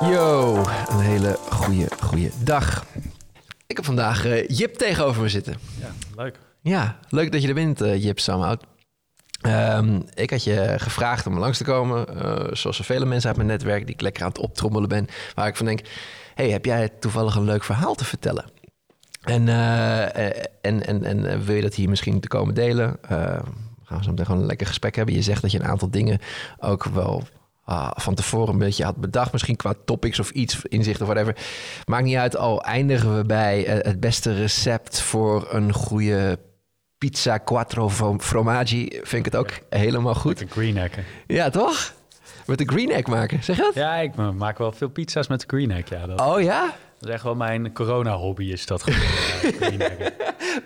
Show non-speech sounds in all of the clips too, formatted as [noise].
Yo, een hele goede, goede dag. Ik heb vandaag eh, Jip tegenover me zitten. Ja, leuk. Ja, leuk dat je er bent, eh, Jip Samhout. Ehm, ik had je gevraagd om langs te komen, eh, zoals er vele mensen uit mijn netwerk die ik lekker aan het optrommelen ben, waar ik van denk, hey, heb jij toevallig een leuk verhaal te vertellen? En, en, en, en wil je dat hier misschien te komen delen? Eh, gaan we zo meteen gewoon een lekker gesprek hebben. Je zegt dat je een aantal dingen ook wel ah, van tevoren een beetje had bedacht. Misschien qua topics of iets, inzicht of whatever. Maakt niet uit, al eindigen we bij eh, het beste recept voor een goede pizza quattro fro- formaggi. Vind ik het ook helemaal goed. Een green egg. Ja, toch? Met de green egg maken, zeg je dat? Ja, ik ma- maak wel veel pizza's met de green egg. Ja, dat, Oh ja? Dat is echt wel mijn corona-hobby is dat gewoon. [laughs]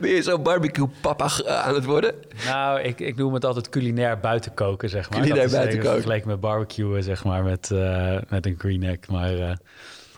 Ben je zo barbecue papa eh, aan het worden? Nou, ik, ik noem het altijd culinair buiten koken, zeg maar. Culinair dat is buiten koken. Vergeleken met barbecuen, zeg maar, met, eh, met een green egg. Maar eh,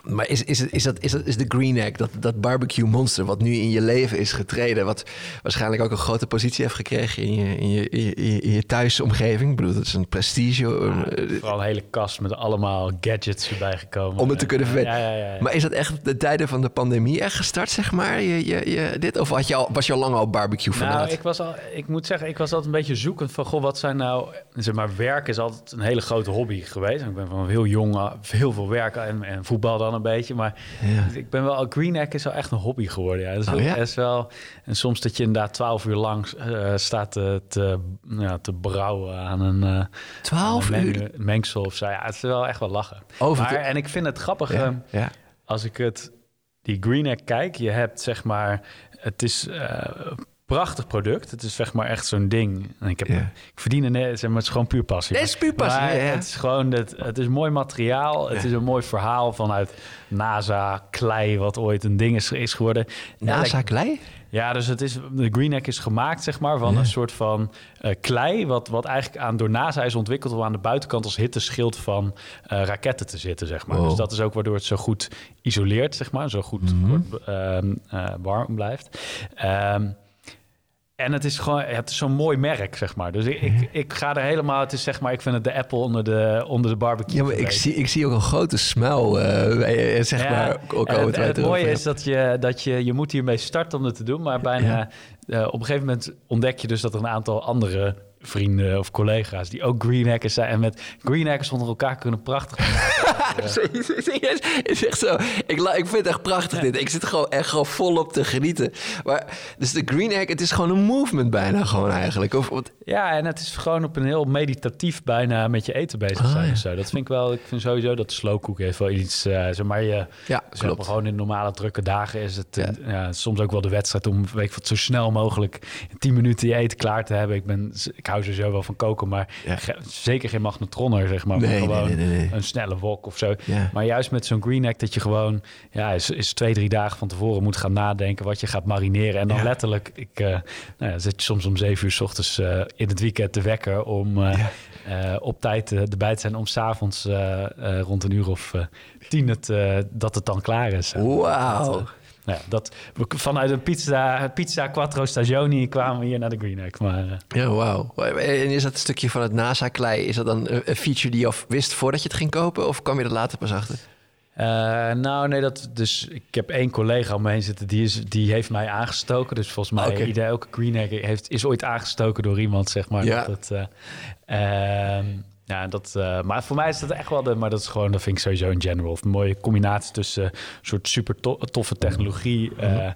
Maar is, is, is, dat, is, dat, is de green egg, dat, dat barbecue monster wat nu in je leven is getreden... wat waarschijnlijk ook een grote positie heeft gekregen in je, in je, in je, in je thuisomgeving? Ik bedoel, dat is een prestige... eh, vooral een hele kast met allemaal gadgets erbij gekomen. Om het te kunnen. Ja, ja, ja. Maar is dat echt de tijden van de pandemie echt gestart, zeg maar? Je, je, je, dit? Of had je al, was je al lang al barbecue fanaat? Nou, ik was al, ik moet zeggen, ik was altijd een beetje zoekend van, goh, wat zijn nou, zeg maar, werk is altijd een hele grote hobby geweest. Ik ben van heel jong uh, heel veel werken en, en voetbal dan een beetje, maar Ja. ik ben wel, green egg is wel echt een hobby geworden. Ja, dat is, Oh, wel- ja? is wel, en soms dat je inderdaad twaalf uur lang eh, staat te, te, ja, te brouwen aan een, eh, 12 aan een uur? meng- mengsel of zo. Ja, het is wel echt wel lachen. Over maar, en ik vind het grappig. Ja, als ik het die green egg kijk, je hebt zeg maar, het is eh, prachtig product. Het is zeg maar echt zo'n ding. En ik heb, ik verdien er net, zeg maar, het is gewoon puur passie. Het is puur passie, Maar. Het is gewoon, het, het is mooi materiaal. Het is een mooi verhaal vanuit NASA klei, wat ooit een ding is, is geworden. NASA klei? Ja, dus het is, de Green Egg is gemaakt zeg maar, van een soort van eh, klei... Wat, wat eigenlijk aan, door NASA is ontwikkeld... om aan de buitenkant als hitteschild van eh, raketten te zitten. Zeg maar. Wow. Dus dat is ook waardoor het zo goed isoleert, zeg maar. Zo goed Mhm. wordt, ehm, eh, warm blijft. Ehm, en het is gewoon, het is zo'n mooi merk, zeg maar. Dus ik, ik, ik ga er helemaal, het is zeg maar, ik vind het de Apple onder de, onder de barbecue. Ja, maar ik zie, ik zie ook een grote smile, eh, je, zeg Ja, maar. Ook en al het, het, het mooie is dat je, dat je, je moet hiermee starten om het te doen, maar bijna eh, op een gegeven moment ontdek je dus dat er een aantal andere vrienden of collega's die ook greenhackers zijn en met greenhackers onder elkaar kunnen prachtig. Het [laughs] is echt zo. Ik, la- ik vind het echt prachtig dit. Ik zit gewoon echt gewoon volop te genieten. Maar, dus de green egg, het is gewoon een movement bijna gewoon eigenlijk. Of, wat- Ja, en het is gewoon op een heel meditatief bijna met je eten bezig Ah, zijn ja. zo. Dat vind ik wel, ik vind sowieso dat slowcook heeft wel iets, eh zeg maar, je, ja, zeg klopt. maar, gewoon in normale drukke dagen is het Ja. ja, soms ook wel de wedstrijd om weet ik wat, zo snel mogelijk in 10 minuten je eten klaar te hebben. Ik, ben, ik hou sowieso wel van koken, maar Ja. ge- zeker geen magnetronner, zeg maar. maar Nee, nee, gewoon nee, nee, nee. een snelle wok of zo. Ja. Maar juist met zo'n green egg dat je gewoon, ja, is, is twee, drie dagen van tevoren moet gaan nadenken wat je gaat marineren. En dan Ja. letterlijk, ik eh, nou ja, zit je soms om zeven uur s ochtends eh, in het weekend te wekken om eh, op tijd erbij te zijn om s'avonds avonds rond een uur of tien het, dat het dan klaar is. Wauw. Nou ja, dat, we- vanuit een pizza, pizza Quattro Stagioni kwamen we hier naar de Green Egg. Maar eh, Ja, wauw. En is dat stukje van het NASA-klei? Is dat dan een feature die je al wist voordat je het ging kopen? Of kwam je er later pas achter? Eh, nou, nee, dat, dus ik heb één collega om me heen zitten, die, is, die heeft mij aangestoken. Dus volgens mij, Oké. ieder, elke green egg heeft, is ooit aangestoken door iemand, zeg maar. Ja. Dat, het, ehm, ja, dat, eh, maar voor mij is dat echt wel de, maar dat is gewoon, dat vind ik sowieso in general. Een mooie combinatie tussen een soort super to- toffe technologie, eh,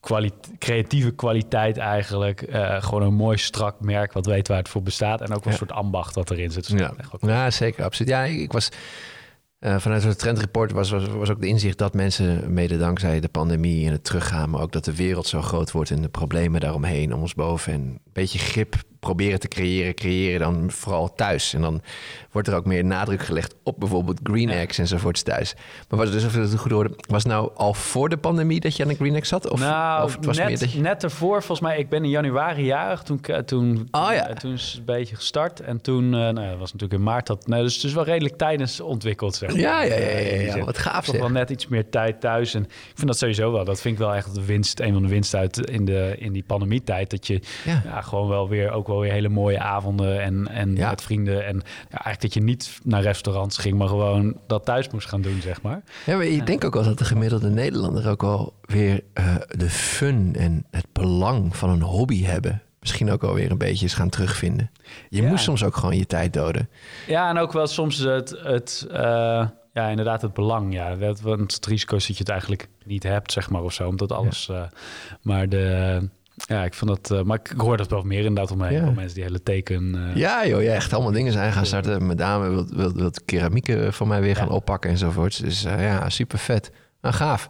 kwali- creatieve kwaliteit eigenlijk. eh, gewoon een mooi strak merk wat weet waar het voor bestaat. En ook een Ja. soort ambacht wat erin zit. Dus Ja, echt wel ja zeker, absoluut. Ja, ik, ik was eh, vanuit het trendreport was, was, was ook de inzicht dat mensen mede dankzij de pandemie en het teruggaan, maar ook dat de wereld zo groot wordt en de problemen daaromheen om ons boven en een beetje grip proberen te creëren, creëren dan vooral thuis. En dan wordt er ook meer nadruk gelegd op bijvoorbeeld green Ja. eggs enzovoorts thuis. Maar was het dus, of het goed hoorde, was het nou al voor de pandemie dat je aan een green egg zat? Of, nou, of het was net, meer dat je... net ervoor, volgens mij, ik ben in januari jarig. Toen, toen, Oh, ja. eh, toen is het een beetje gestart. En toen, eh, nou, dat was natuurlijk in maart. Dat, nou, dus het is wel redelijk tijdens ontwikkeld, zeg maar. Ja, ja, ja, die ja, wat gaaf Toch zeg. wel net iets meer tijd thuis. En ik vind dat sowieso wel. Dat vind ik wel echt de winst, een van de winsten uit in, de, in die pandemietijd. Dat je ja. gewoon wel weer ook wel weer hele mooie avonden en, en Ja. met vrienden. En ja, eigenlijk dat je niet naar restaurants ging, maar gewoon dat thuis moest gaan doen, zeg maar. Ja, maar ik denk ook wel dat de gemiddelde Nederlander ook wel weer eh, de fun en het belang van een hobby hebben. Misschien ook wel weer een beetje is gaan terugvinden. Je Ja. moest soms ook gewoon je tijd doden. Ja, en ook wel soms het, het eh, ja, inderdaad het belang. Ja, dat, want het risico is dat je het eigenlijk niet hebt, zeg maar, of zo. Omdat alles... eh, maar de... Ja, ik vind dat... eh, maar ik, hoor dat wel meer inderdaad om. Ja. Van mensen die hele teken... eh, Ja, joh, ja, echt allemaal dingen zijn gaan starten. Mijn dame wil, wil, wil keramiek eh, van mij weer gaan oppakken enzovoort. Dus ja, super vet. Nou, gaaf.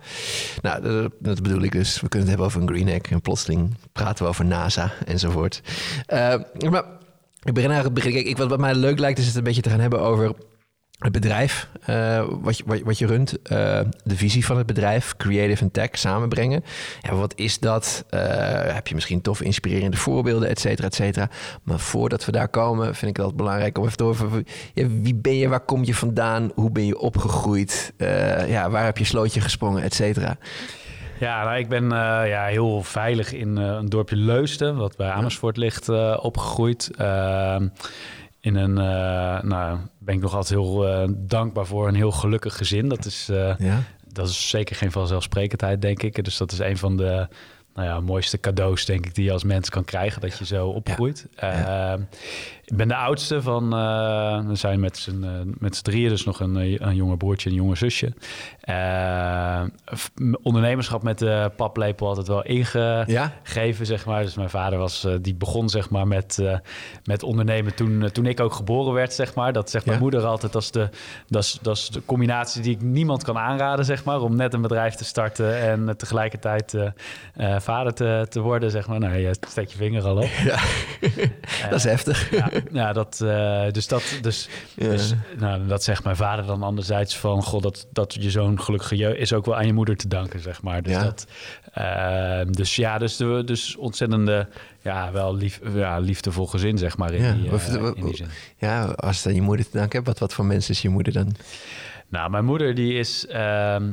Nou, dat, dat bedoel ik dus. We kunnen het hebben over een green egg. En plotseling praten we over NASA enzovoort. Eh, maar ik begin eigenlijk... Begin, ik, wat, wat mij leuk lijkt is het een beetje te gaan hebben over het bedrijf eh, wat, je, wat, wat je runt, eh, de visie van het bedrijf, creative en tech samenbrengen. Ja, wat is dat? Eh, heb je misschien tof inspirerende voorbeelden, et cetera, et cetera. Maar voordat we daar komen, vind ik altijd belangrijk om even te horen. Ja, wie ben je, waar kom je vandaan, hoe ben je opgegroeid, ja, waar heb je slootje gesprongen, et cetera. Ja, nou, ik ben ja, heel veilig in een dorpje Leusden, wat bij Amersfoort ligt, eh, opgegroeid. In een, eh, nou, ben ik nog altijd heel eh, dankbaar voor een heel gelukkig gezin. Dat is, eh, Ja, dat is zeker geen vanzelfsprekendheid, denk ik. Dus dat is een van de nou ja, mooiste cadeaus, denk ik, die je als mens kan krijgen, dat je zo opgroeit. Ja. Ehm, ik ben de oudste van, eh, we zijn met z'n, eh, met z'n drieën, dus nog een, eh, een jonger broertje en een jonge zusje. Eh, f- ondernemerschap met de paplepel altijd wel inge ja? geven, zeg maar. Dus mijn vader was, die begon zeg maar met, met ondernemen toen, toen ik ook geboren werd, zeg maar. Dat zegt mijn moeder altijd, dat is, de, dat, is, dat is de combinatie die ik niemand kan aanraden, zeg maar. Om net een bedrijf te starten en tegelijkertijd vader te, te worden, zeg maar. Nou, je steekt je vinger al op. [laughs] ja. dat is heftig. Ja, ja dat, eh, dus dat, dus, Ja. dus nou, dat zegt mijn vader dan anderzijds van, god, dat, dat je zo'n gelukkige jeugd is ook wel aan je moeder te danken, zeg maar. Dus Ja. dat, eh, dus ja, dus, de, dus ontzettende, ja, wel lief, ja, liefdevol gezin, zeg maar, in, Ja, die, wat- eh, wat- in die zin. Ja, als het aan je moeder te danken hebt, wat, wat voor mensen is je moeder dan? Nou, mijn moeder die is. ehm,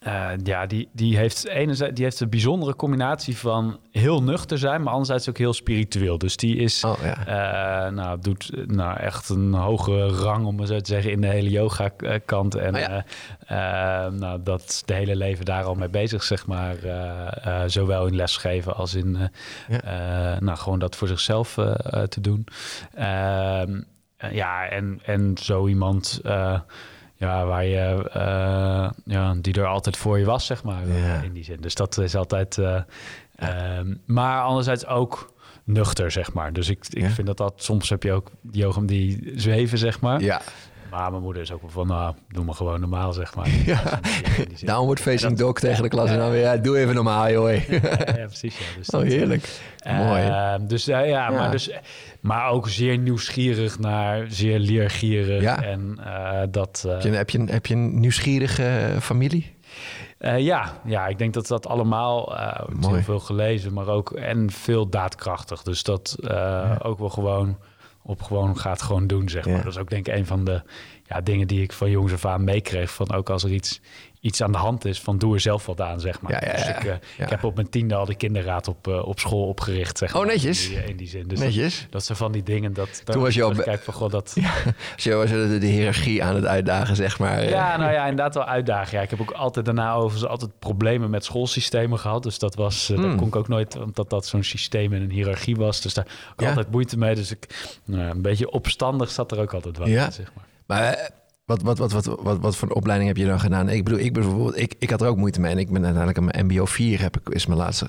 eh, ja, die, die, heeft enerzijds, die heeft een bijzondere combinatie van heel nuchter zijn, maar anderzijds ook heel spiritueel. Dus die is, Oh ja. eh, nou, doet eh, nou, echt een hoge rang, om maar zo te zeggen, in de hele yoga-kant. En Oh ja. eh, eh, nou, dat is de hele leven daar al mee bezig, zeg maar. eh, eh, zowel in lesgeven als in eh, Ja. eh, nou, gewoon dat voor zichzelf eh, eh, te doen. Ehm, eh, ja, en, en zo iemand. Ja, waar je, eh, ja, die er altijd voor je was, zeg maar, eh, Ja. in die zin. Dus dat is altijd... eh, ehm, maar anderzijds ook nuchter, zeg maar. Dus ik, ik Ja. vind dat dat... Soms heb je ook ogen die zweven, zeg maar. Ja, Maar mijn moeder is ook wel van, nou, doe maar gewoon normaal, zeg maar. [laughs] Ja. Downward facing dog tegen de klas. En dan weer, ja, doe even normaal, joh. [laughs] Ja, ja, precies. Ja. Dus Oh, heerlijk. eh, Mooi. Dus eh, ja. Maar, dus, maar ook zeer nieuwsgierig naar, zeer leergierig. En eh, dat... Heb je, heb, je, heb je een nieuwsgierige familie? Ja, ja, ik denk dat dat allemaal heel veel gelezen, maar ook en veel daadkrachtig. Dus dat ook wel gewoon op gewoon gaat gewoon doen, zeg maar. Ja. Dat is ook denk ik een van de ja, dingen die ik van jongs af aan meekreeg. Van ook als er iets, iets aan de hand is, van doe er zelf wat aan, zeg maar. Ja, ja, Dus ik, eh, ik heb op mijn tiende al de kinderraad op, eh, op school opgericht, zeg Oh, maar. netjes. In die, in die zin. Dus Netjes. Dat, dat zijn van die dingen dat... Toen was je al Kijk van, god, dat... Je was je de, de hiërarchie aan het uitdagen, zeg maar. eh. Ja, nou ja, inderdaad wel uitdaging. Ja, ik heb ook altijd daarna overigens altijd problemen met schoolsystemen gehad. Dus dat was, eh, daar Hmm. kon ik ook nooit, omdat dat zo'n systeem en een hiërarchie was. Dus daar had ik altijd moeite mee. Dus ik, nou, een beetje opstandig zat er ook altijd wel in, zeg maar. Maar eh, wat, wat, wat, wat, wat, wat voor een opleiding heb je dan gedaan? Ik bedoel, ik bijvoorbeeld, ik, ik had er ook moeite mee. En ik ben uiteindelijk een mijn MBO 4 heb ik, is mijn laatste.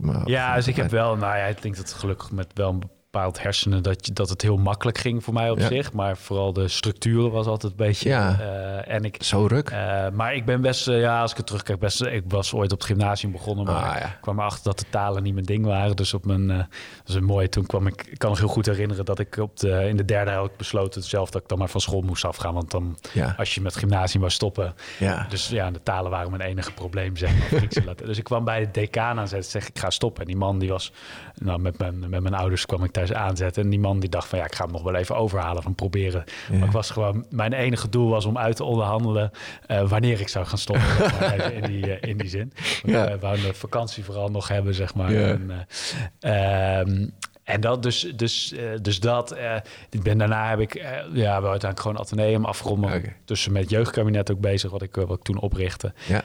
mijn- Ja, dus ik heb wel, nou ja, ik denk dat gelukkig met wel een bepaald hersenen dat, je, dat het heel makkelijk ging voor mij op Ja. zich. Maar vooral de structuren was altijd een beetje. Ja. eh, en ik, Zo ruk. Eh, maar ik ben best, eh, ja, als ik het terugkijk, best, ik was ooit op het gymnasium begonnen, maar Ah, ja. ik kwam erachter dat de talen niet mijn ding waren. Dus op mijn, dat is een mooi. Toen kwam ik, ik kan nog heel goed herinneren dat ik op de, in de derde helft besloten zelf dat ik dan maar van school moest afgaan, want dan Ja. als je met gymnasium wou stoppen, Ja. dus ja, de talen waren mijn enige probleem, zeg maar. En dus ik kwam bij de decaan aanzetten, zeg ik ga stoppen. En die man die was, nou, met mijn, met mijn ouders kwam ik thuis aanzetten. En die man die dacht van, ja, ik ga hem nog wel even overhalen van proberen. Maar ik was gewoon, mijn enige doel was om uit te onderhandelen eh, wanneer ik zou gaan stoppen. [laughs] in, die, eh, in die zin. Want Ja. We wouden de vakantie vooral nog hebben, zeg maar. Ja. En, eh, ehm, En dat dus, dus, uh, dus dat. Uh, ik ben daarna heb ik uh, ja, wel uiteindelijk gewoon ateneum afgerond. Okay. Tussen met jeugdkabinet ook bezig, wat ik, wat ik toen oprichtte. Ja.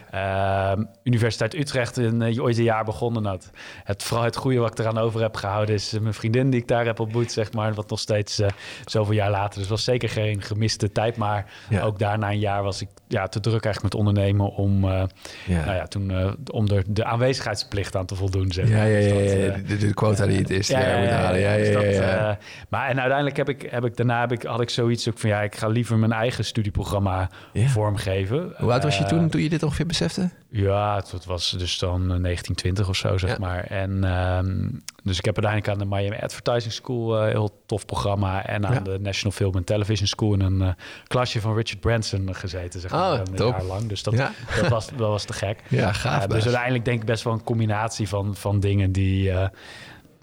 Ehm, Universiteit Utrecht, in, ooit een jaar begonnen had. Het, vooral het goede wat ik eraan over heb gehouden is mijn vriendin die ik daar heb ontmoet, zeg maar. Wat nog steeds zoveel jaar later. Dus was zeker geen gemiste tijd. Maar ja. ook daarna een jaar was ik ja, te druk eigenlijk met ondernemen om, ja. nou ja, toen, om er de aanwezigheidsplicht aan te voldoen. Zeg maar. Ja, ja, ja, dus dat, de, de, quota die het is. ja, ja, ja, dus ja, ja. Maar en uiteindelijk heb ik, heb ik daarna heb ik, had ik zoiets ook van ja, ik ga liever mijn eigen studieprogramma vormgeven. Hoe oud was je toen, toen je dit ongeveer besefte? Ja, het, was dus dan 1920 of zo, zeg maar. En um, dus ik heb uiteindelijk aan de Miami Advertising School uh, heel tof programma en aan de National Film and Television School in een uh, klasje van Richard Branson gezeten, zeg maar, oh, een jaar lang. Dus dat, [laughs] dat, was, dat was te gek. Ja, gaaf. dus uiteindelijk denk ik best wel een combinatie van, van dingen die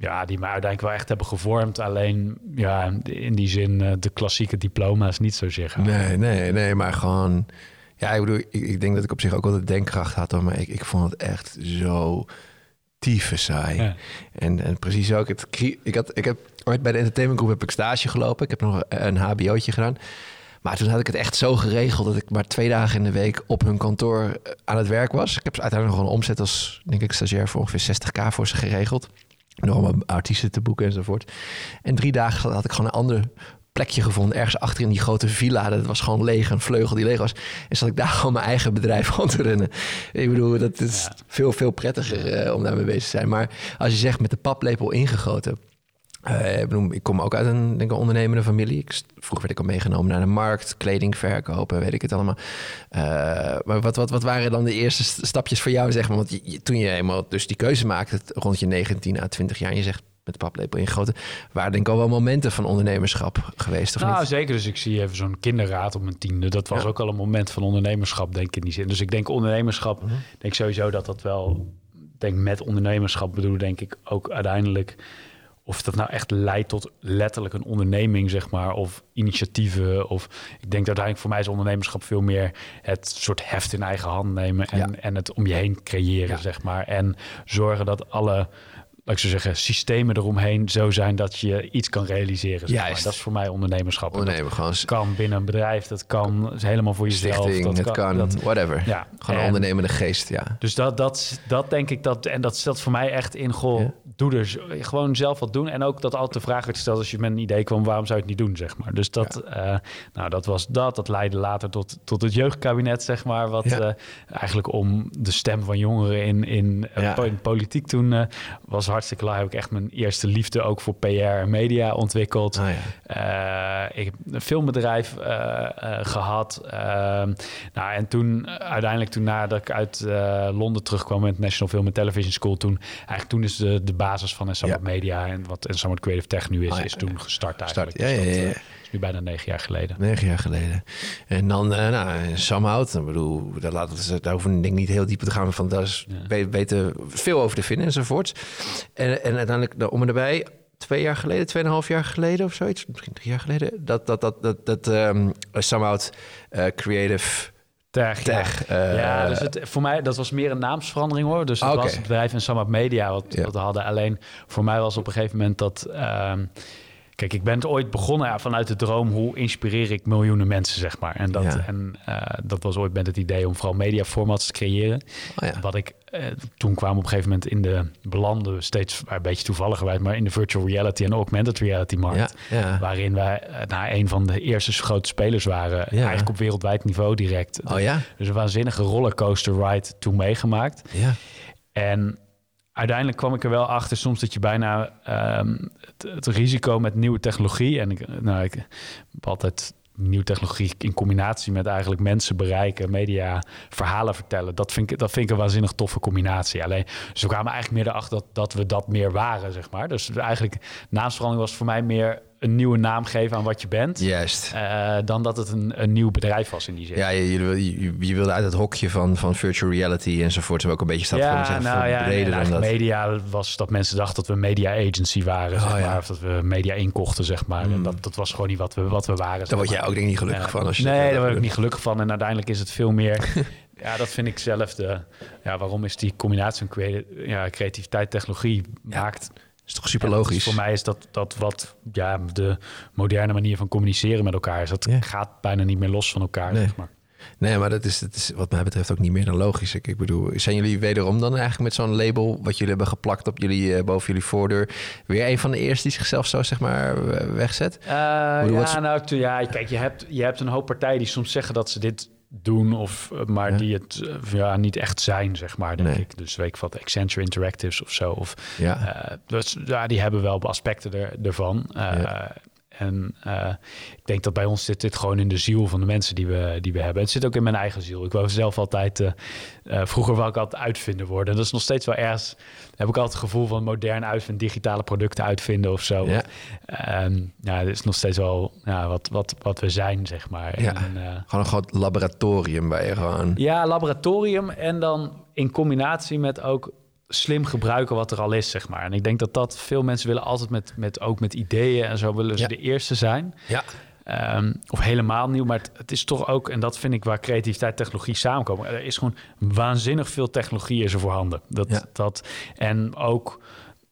ja, die mij uiteindelijk wel echt hebben gevormd. Alleen ja, in die zin uh, de klassieke diploma's niet zo zeggen. Nee, nee, nee, maar gewoon... Ja, ik bedoel, ik, ik, denk dat ik op zich ook wel de denkkracht had, maar ik, ik vond het echt zo tyfe saai. En, en precies ook, het, ik, had, ik heb ooit bij de entertainment group heb ik stage gelopen. Ik heb nog een hbo'tje gedaan. Maar toen had ik het echt zo geregeld dat ik maar twee dagen in de week op hun kantoor eh, aan het werk was. Ik heb uiteindelijk nog een omzet als, denk ik, stagiair voor ongeveer 60k voor ze geregeld nog allemaal artiesten te boeken enzovoort. En drie dagen had ik gewoon een ander plekje gevonden, ergens achter in die grote villa. Dat was gewoon leeg, een vleugel die leeg was. En zat ik daar [laughs] gewoon mijn eigen bedrijf [laughs] rond te runnen. Ik bedoel, dat is veel, veel prettiger uh, om daarmee bezig te zijn. Maar als je zegt met de paplepel ingegoten uh, ik, bedoel, ik kom ook uit een, denk ik, ondernemende familie. Ik, vroeger werd ik al meegenomen naar de markt, kleding verkopen, weet ik het allemaal. Uh, maar wat, wat, wat waren dan de eerste stapjes voor jou, zeg maar? Want je, toen je eenmaal dus die keuze maakte, rond je 19 à 20 jaar, en je zegt met de paplepel ingegoten, waren denk ik al wel momenten van ondernemerschap geweest, of nou, niet? zeker. Dus ik zie even zo'n kinderraad op mijn tiende. Dat was ook al een moment van ondernemerschap, denk ik in die zin. Dus ik denk ondernemerschap, mm denk sowieso dat dat wel, denk met ondernemerschap bedoel, denk ik ook uiteindelijk of dat nou echt leidt tot letterlijk een onderneming, zeg maar, of initiatieven. Of ik denk dat uiteindelijk voor mij is ondernemerschap veel meer het soort heft in eigen hand nemen en, en het om je heen creëren, zeg maar. En zorgen dat alle laat ik zo zeggen, systemen eromheen zo zijn dat je iets kan realiseren. Zeg maar. Dat is voor mij ondernemerschap. Ondernemen gewoon. kan binnen een bedrijf, dat kan helemaal voor jezelf. Stichting, dat het kan, dat, whatever. Ja. Gewoon een ondernemende geest, ja. Dus dat, dat, dat denk ik, dat, en dat stelt voor mij echt in, goh, doe er gewoon zelf wat doen. En ook dat altijd de vraag werd gesteld als je met een idee kwam, waarom zou je het niet doen, zeg maar. Dus dat, uh, nou, dat was dat. Dat leidde later tot, tot het jeugdkabinet, zeg maar, wat uh, eigenlijk om de stem van jongeren in, in, uh, in politiek toen was hartstikke laag. Heb ik echt mijn eerste liefde ook voor PR en media ontwikkeld. Oh ja. uh, ik heb een filmbedrijf uh, uh, gehad. Ehm, nou, en toen uiteindelijk, toen nadat ik uit Londen terugkwam met National Film and Television School, toen eigenlijk toen is de, de basis van Ensemble ja. Media en wat Ensemble Creative Tech nu is, oh, is toen gestart eigenlijk. Start. Ja, dus ja, ja, nu bijna negen jaar geleden. Negen jaar geleden. En dan, uh, nou, Samhout, ik bedoel, daar, laten we, daar hoeven denk ik niet heel diep te gaan, van daar is, ja. weten veel over te vinden enzovoort. En, en uiteindelijk, nou, om en erbij, twee jaar geleden, tweeënhalf jaar geleden of zoiets, misschien drie jaar geleden, dat, dat, dat, dat, dat um, uh, Creative... Tech, Tech ja. Uh, ja, dus het, voor mij, dat was meer een naamsverandering hoor. Dus het okay. was het bedrijf en Samhout Media wat, ja. wat we hadden. Alleen voor mij was op een gegeven moment dat... Um, Kijk, ik ben ooit begonnen ja, vanuit de droom... hoe inspireer ik miljoenen mensen, zeg maar. En dat, ja. en, uh, dat was ooit met het idee om vooral mediaformats te creëren. Oh ja. Wat ik uh, toen kwam op een gegeven moment in de... belanden steeds een beetje toevallig maar in de virtual reality en augmented reality markt. Waarin wij uh, nou, een van de eerste grote spelers waren. Eigenlijk op wereldwijd niveau direct. Oh ja? Dus een waanzinnige rollercoaster ride toen meegemaakt. Ja. En uiteindelijk kwam ik er wel achter soms dat je bijna het, het, risico met nieuwe technologie en ik, nou, ik heb altijd nieuwe technologie in combinatie met eigenlijk mensen bereiken, media, verhalen vertellen. Dat vind ik, dat vind ik een waanzinnig toffe combinatie. Alleen, dus we kwamen eigenlijk meer erachter dat, dat we dat meer waren, zeg maar. Dus eigenlijk, naamsverandering was voor mij meer een nieuwe naam geven aan wat je bent. Juist. Uh, dan dat het een, een nieuw bedrijf was in die zin. Ja, je, je, je wilde uit het hokje van, van virtual reality enzovoort. ook een beetje stap ja, zeggen, nou, ja, breder dan dat. media was dat mensen dachten dat we media agency waren, oh, zeg ja. maar. Of dat we media inkochten, zeg maar. Mm. En dat, dat was gewoon niet wat we, wat we waren. Daar word jij ook denk ik niet gelukkig van. Als je nee, daar word ik niet gelukkig van. En uiteindelijk is het veel meer... [laughs] Ja, dat vind ik zelf de. Ja, waarom is die combinatie van ja, creativiteit, technologie maakt is toch super Ja, logisch? voor mij is dat, dat wat ja, de moderne manier van communiceren met elkaar is. Dat Ja. gaat bijna niet meer los van elkaar. Nee. Zeg maar. Nee, maar dat is, dat is wat mij betreft ook niet meer dan logisch. Ik, ik bedoel, zijn jullie wederom dan eigenlijk met zo'n label... wat jullie hebben geplakt op jullie, eh, boven jullie voordeur... weer een van de eerste die zichzelf zo zeg maar wegzet? Bedoel, ja, wat nou, ja, kijk, je hebt, je hebt een hoop partijen die soms zeggen dat ze dit doen, of, maar Ja. die het eh, ja, niet echt zijn, zeg maar, denk Nee. ik. Dus weet ik wat, Accenture Interactives of zo. Of, Ja, eh, dus ja, die hebben wel aspecten er, ervan. Eh, Ja. En eh, ik denk dat bij ons zit dit gewoon in de ziel van de mensen die we, die we hebben. Het zit ook in mijn eigen ziel. Ik wou zelf altijd, eh, eh, vroeger wou ik altijd uitvinder worden. En dat is nog steeds wel ergens, heb ik altijd het gevoel van modern uitvinden, digitale producten uitvinden of zo. Ja. Ehm, ja, het is nog steeds wel ja, wat, wat, wat we zijn, zeg maar. Ja. En, gewoon een groot laboratorium waar je gewoon... ja, laboratorium en dan in combinatie met ook slim gebruiken wat er al is, zeg maar. En ik denk dat dat veel mensen willen altijd met, met ook met ideeën en zo willen ze Ja. de eerste zijn. Ja, Ehm, of helemaal nieuw, maar het, het is toch ook, en dat vind ik waar creativiteit en technologie samenkomen. Er is gewoon waanzinnig veel technologie is er voorhanden. Dat, Ja. dat, en ook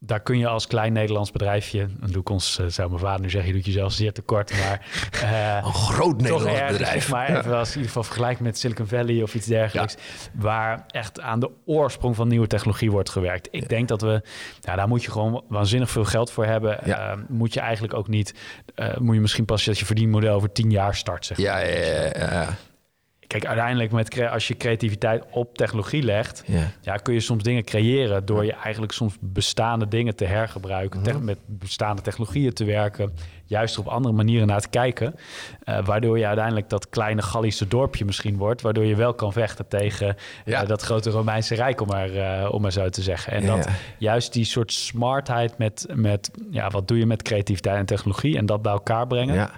daar kun je als klein Nederlands bedrijfje, dan doe ik ons, eh, zou mijn vader nu zeggen, je doet jezelf zeer tekort, maar [laughs] eh, een groot Nederlands ergens, bedrijf. zeg maar, Ja. even als in ieder geval vergelijk met Silicon Valley of iets dergelijks, waar echt aan de oorsprong van nieuwe technologie wordt gewerkt. Ik denk dat we, daar moet je gewoon waanzinnig veel geld voor hebben. Eh, moet je eigenlijk ook niet, moet je misschien pas dat je verdienmodel over tien jaar start, zeg maar. Ja, ja, ja, ja, Kijk, uiteindelijk met, als je creativiteit op technologie legt, ja. ja, kun je soms dingen creëren door je eigenlijk soms bestaande dingen te hergebruiken, Mhm. te- met bestaande technologieën te werken, juist op andere manieren naar te kijken, eh, waardoor je uiteindelijk dat kleine Gallische dorpje misschien wordt, waardoor je wel kan vechten tegen Ja. eh, dat grote Romeinse Rijk, om maar, eh, om maar zo te zeggen. En dat juist die soort smartheid met, met, ja, wat doe je met creativiteit en technologie en dat bij elkaar brengen. ja.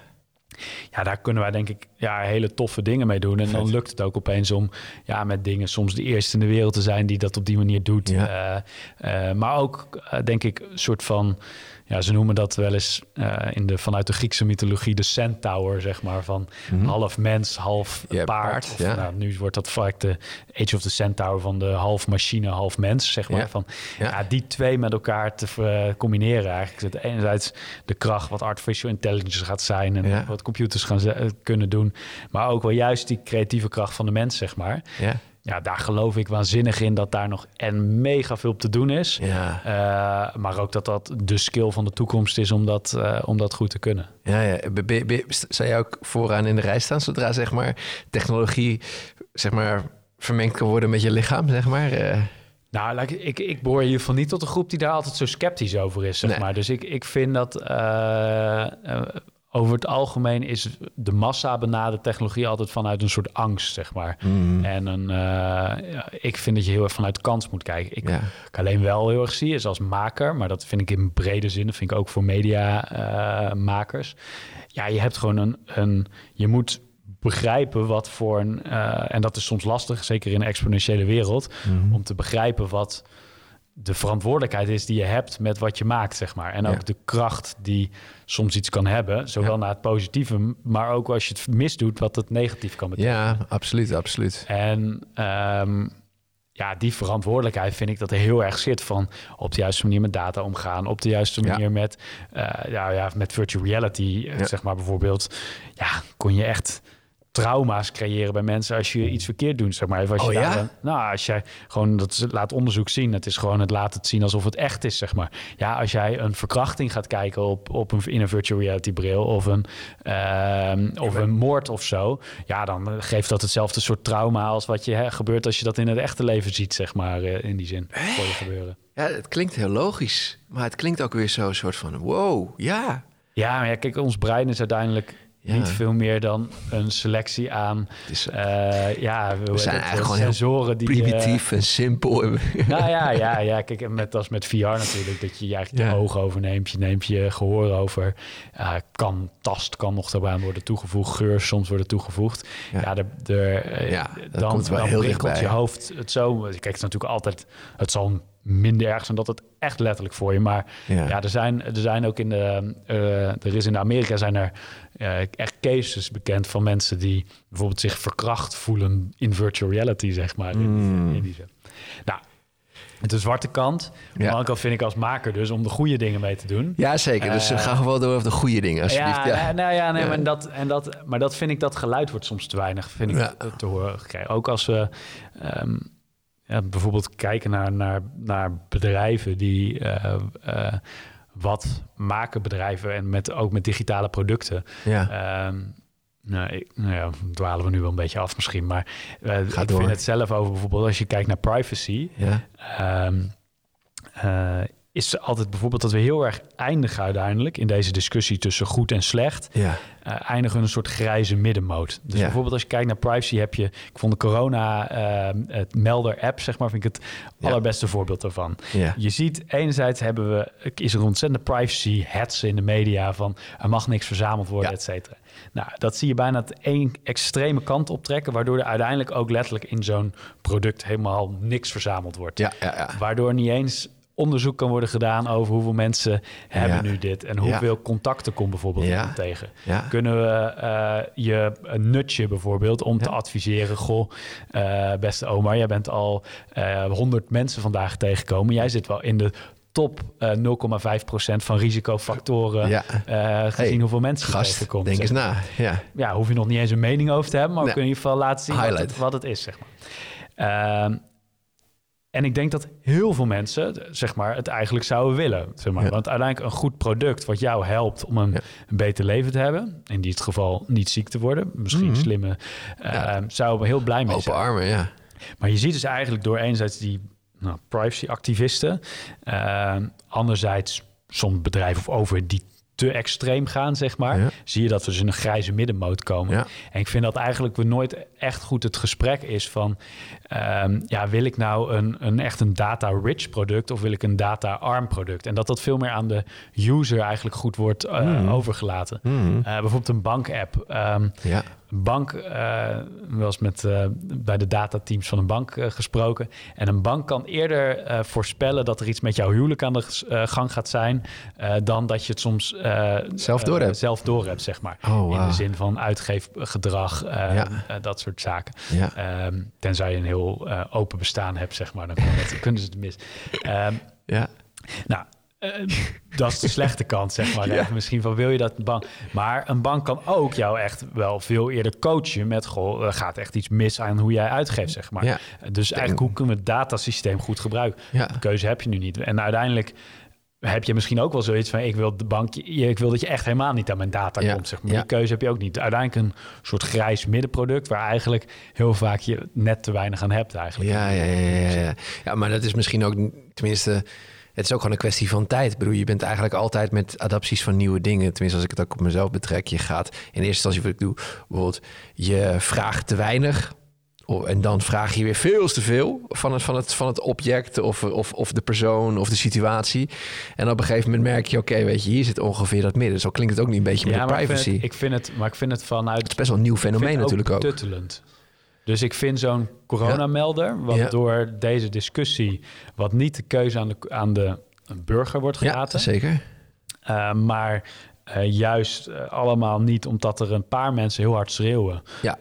Ja, daar kunnen wij denk ik ja, hele toffe dingen mee doen. En dan lukt het ook opeens om ja, met dingen soms de eerste in de wereld te zijn die dat op die manier doet. Ja. Eh, eh, maar ook eh, denk ik een soort van, ja, ze noemen dat wel eens in de, vanuit de Griekse mythologie de centaur, zeg maar. Van half mens, half Mhm. Ja, paard. paard, Of, ja. nou, nu wordt dat vaak de Age of the Centaur van de half machine, half mens, zeg maar. Van, Ja. die twee met elkaar te combineren eigenlijk. Het enerzijds de kracht wat artificial intelligence gaat zijn en wat computers gaan kunnen doen, maar ook wel juist die creatieve kracht van de mens, zeg maar. ja. Ja, daar geloof ik waanzinnig in dat daar nog en mega veel op te doen is. ja. Eh, maar ook dat dat de skill van de toekomst is om dat, eh, om dat goed te kunnen. Ja, ja. Zou jij ook vooraan in de rij staan zodra zeg maar technologie zeg maar vermengd kan worden met je lichaam, zeg maar? Eh, Nou, like, ik, ik behoor in ieder geval niet tot een groep die daar altijd zo sceptisch over is, zeg Nee. maar. Dus ik, ik vind dat over het algemeen is de massa benadert technologie altijd vanuit een soort angst, zeg maar. mm, En een, eh, ik vind dat je heel erg vanuit kans moet kijken. Ik, ja. ik alleen wel heel erg zie is als maker, maar dat vind ik in brede zin, dat vind ik ook voor mediamakers. ja, je hebt gewoon een, een, je moet begrijpen wat voor een, eh, en dat is soms lastig, zeker in een exponentiële wereld, Mhm. om te begrijpen wat de verantwoordelijkheid is die je hebt met wat je maakt, zeg maar. En ook Ja. de kracht die soms iets kan hebben, zowel Ja. naar het positieve, maar ook als je het misdoet, wat het negatief kan betekenen. ja, absoluut, absoluut. En ehm, ja, die verantwoordelijkheid vind ik dat er heel erg zit van op de juiste manier met data omgaan, op de juiste Ja. manier met, eh, ja, ja, met virtual reality, eh, zeg maar bijvoorbeeld. Ja, kon je echt trauma's creëren bij mensen als je iets verkeerd doet, zeg maar. Of Als je Oh, ja? daar- nou, als jij gewoon dat laat onderzoek zien, het is gewoon het laat het zien alsof het echt is, zeg maar. Ja, als jij een verkrachting gaat kijken op, op een, in een virtual reality bril of een, ehm, of een moord of zo, ja, dan geeft dat hetzelfde soort trauma als wat je hè, gebeurt als je dat in het echte leven ziet, zeg maar, eh, in die zin voor je gebeuren. Ja, het klinkt heel logisch, maar het klinkt ook weer zo een soort van wow, ja. Ja, maar ja, kijk, ons brein is uiteindelijk Ja. niet veel meer dan een selectie aan, is eh, ja, we zijn eigenlijk gewoon heel sensoren die eh, primitief en simpel. [laughs] Nou ja, ja, ja. Kijk, en met, als met VR natuurlijk, dat je eigenlijk Ja. je ogen overneemt, je neemt je gehoor over. Uh, kan, tast kan nog daarbij worden toegevoegd, geur soms worden toegevoegd. Ja. Ja, de, de, eh, Ja, dan, komt wel dan heel prikkelt je hoofd het zo. Kijk, het is natuurlijk altijd, het zal minder erg zijn dat het echt letterlijk voor je. Maar Ja. ja, er, zijn, er zijn ook in de, eh, er is in Amerika zijn er eh, echt cases bekend van mensen die bijvoorbeeld zich verkracht voelen in virtual reality, zeg maar. Mm. in die zin. Nou, de zwarte kant. Maar aan andere kant vind ik als maker dus om de goede dingen mee te doen. Ja, zeker. Dus Eh, ga gewoon door over de goede dingen, alsjeblieft. Ja, nou ja, nee, Ja. Maar, dat, en dat, maar dat vind ik, dat geluid wordt soms te weinig, vind ik, Ja. te horen gekregen. Ook als we ehm, ja, bijvoorbeeld kijken naar, naar, naar bedrijven die... eh, wat maken bedrijven en met, ook met digitale producten. Ja. Ehm, nou, ik, nou ja, dwalen we nu wel een beetje af misschien. Maar eh, ik door. vind het zelf over bijvoorbeeld als je kijkt naar privacy. ja. Ehm, eh, is altijd bijvoorbeeld dat we heel erg eindigen uiteindelijk in deze discussie tussen goed en slecht. ja. eh, eindigen in een soort grijze middenmoot. Dus Ja. bijvoorbeeld als je kijkt naar privacy heb je, ik vond de corona ehm, het melder app zeg maar, vind ik het Ja. allerbeste voorbeeld daarvan. Ja. Je ziet enerzijds hebben we, is er ontzettende privacy hetsen in de media van er mag niks verzameld worden, et cetera. Nou, dat zie je bijna het één extreme kant optrekken, waardoor er uiteindelijk ook letterlijk in zo'n product helemaal niks verzameld wordt. Ja, ja, ja. Waardoor niet eens onderzoek kan worden gedaan over hoeveel mensen hebben Ja. nu dit en hoeveel contacten komt bijvoorbeeld Ja. tegen. Ja. Kunnen we eh, je een nutje bijvoorbeeld om te adviseren, goh, eh, beste oma, jij bent al eh 100 mensen vandaag tegengekomen. Jij zit wel in de top eh 0,5% van risicofactoren Ja. gezien Hey, hoeveel mensen je Gast, tegenkomt. denk zeg eens na. Ja. ja, hoef je nog niet eens een mening over te hebben, maar we kunnen in ieder geval laten zien wat het, wat het is, zeg maar. En ik denk dat heel veel mensen, zeg maar, het eigenlijk zouden willen. Zeg maar. Ja. Want uiteindelijk een goed product wat jou helpt om een, Ja. een beter leven te hebben. In dit geval niet ziek te worden. Misschien Mhm. slimme. Ja. ehm, Zouden we heel blij mee Open zijn. armen, ja. Maar je ziet dus eigenlijk door enerzijds die nou, privacy-activisten, ehm, anderzijds soms bedrijven of over die te extreem gaan, zeg maar, Ja. zie je dat we dus in een grijze middenmoot komen. Ja. En ik vind dat eigenlijk we nooit echt goed het gesprek is van, ehm, ja, wil ik nou een, een echt een data-rich product of wil ik een data-arm product? En dat dat veel meer aan de user eigenlijk goed wordt eh, Hmm. overgelaten. Mhm. Eh, bijvoorbeeld een bank-app. Ehm, Ja. Bank, eh eens met, eh, bij de datateams van een bank eh, gesproken. En een bank kan eerder voorspellen dat er iets met jouw huwelijk aan de gang gaat zijn. dan dat je het soms Zelf doorhebt. zelf doorhebt, zeg maar. Oh, In de zin van uitgeefgedrag, Ja. dat soort zaken. Ja. Ehm, tenzij je een heel open bestaan hebt, zeg maar. Dan [laughs] kunnen ze het mis. Ehm, Ja. nou, [laughs] dat is de slechte kant, zeg maar. Ja. Misschien van wil je dat een bank. Maar een bank kan ook jou echt wel veel eerder coachen met goh, er gaat echt iets mis aan hoe jij uitgeeft, zeg maar. Ja. Dus eigenlijk hoe kunnen we het datasysteem goed gebruiken? Ja. De keuze heb je nu niet. En uiteindelijk heb je misschien ook wel zoiets van ik wil de bank, ik wil dat je echt helemaal niet aan mijn data Ja. komt, zeg maar. Ja. Die keuze heb je ook niet. Uiteindelijk een soort grijs middenproduct waar eigenlijk heel vaak je net te weinig aan hebt eigenlijk. Ja, ja, ja, ja, ja. Ja, maar dat is misschien ook, tenminste, het is ook gewoon een kwestie van tijd. Ik bedoel, je bent eigenlijk altijd met adapties van nieuwe dingen. Tenminste, als ik het ook op mezelf betrek. Je gaat in eerste instantie wat ik doe, bijvoorbeeld, je vraagt te weinig. En dan vraag je weer veel te veel van het, van het, van het object of, of, of de persoon of de situatie. En op een gegeven moment merk je, oké, weet je, hier zit ongeveer dat midden. Zo klinkt het ook niet een beetje met de maar ik vind privacy. het- ik vind het, maar ik vind het vanuit het is best wel een nieuw fenomeen natuurlijk ook. betuttelend. Dus ik vind zo'n coronamelder, wat door deze discussie, wat niet de keuze aan de, aan de burger wordt Ja, gelaten, zeker. eh, maar eh, juist eh, allemaal niet omdat er een paar mensen heel hard schreeuwen. Ja.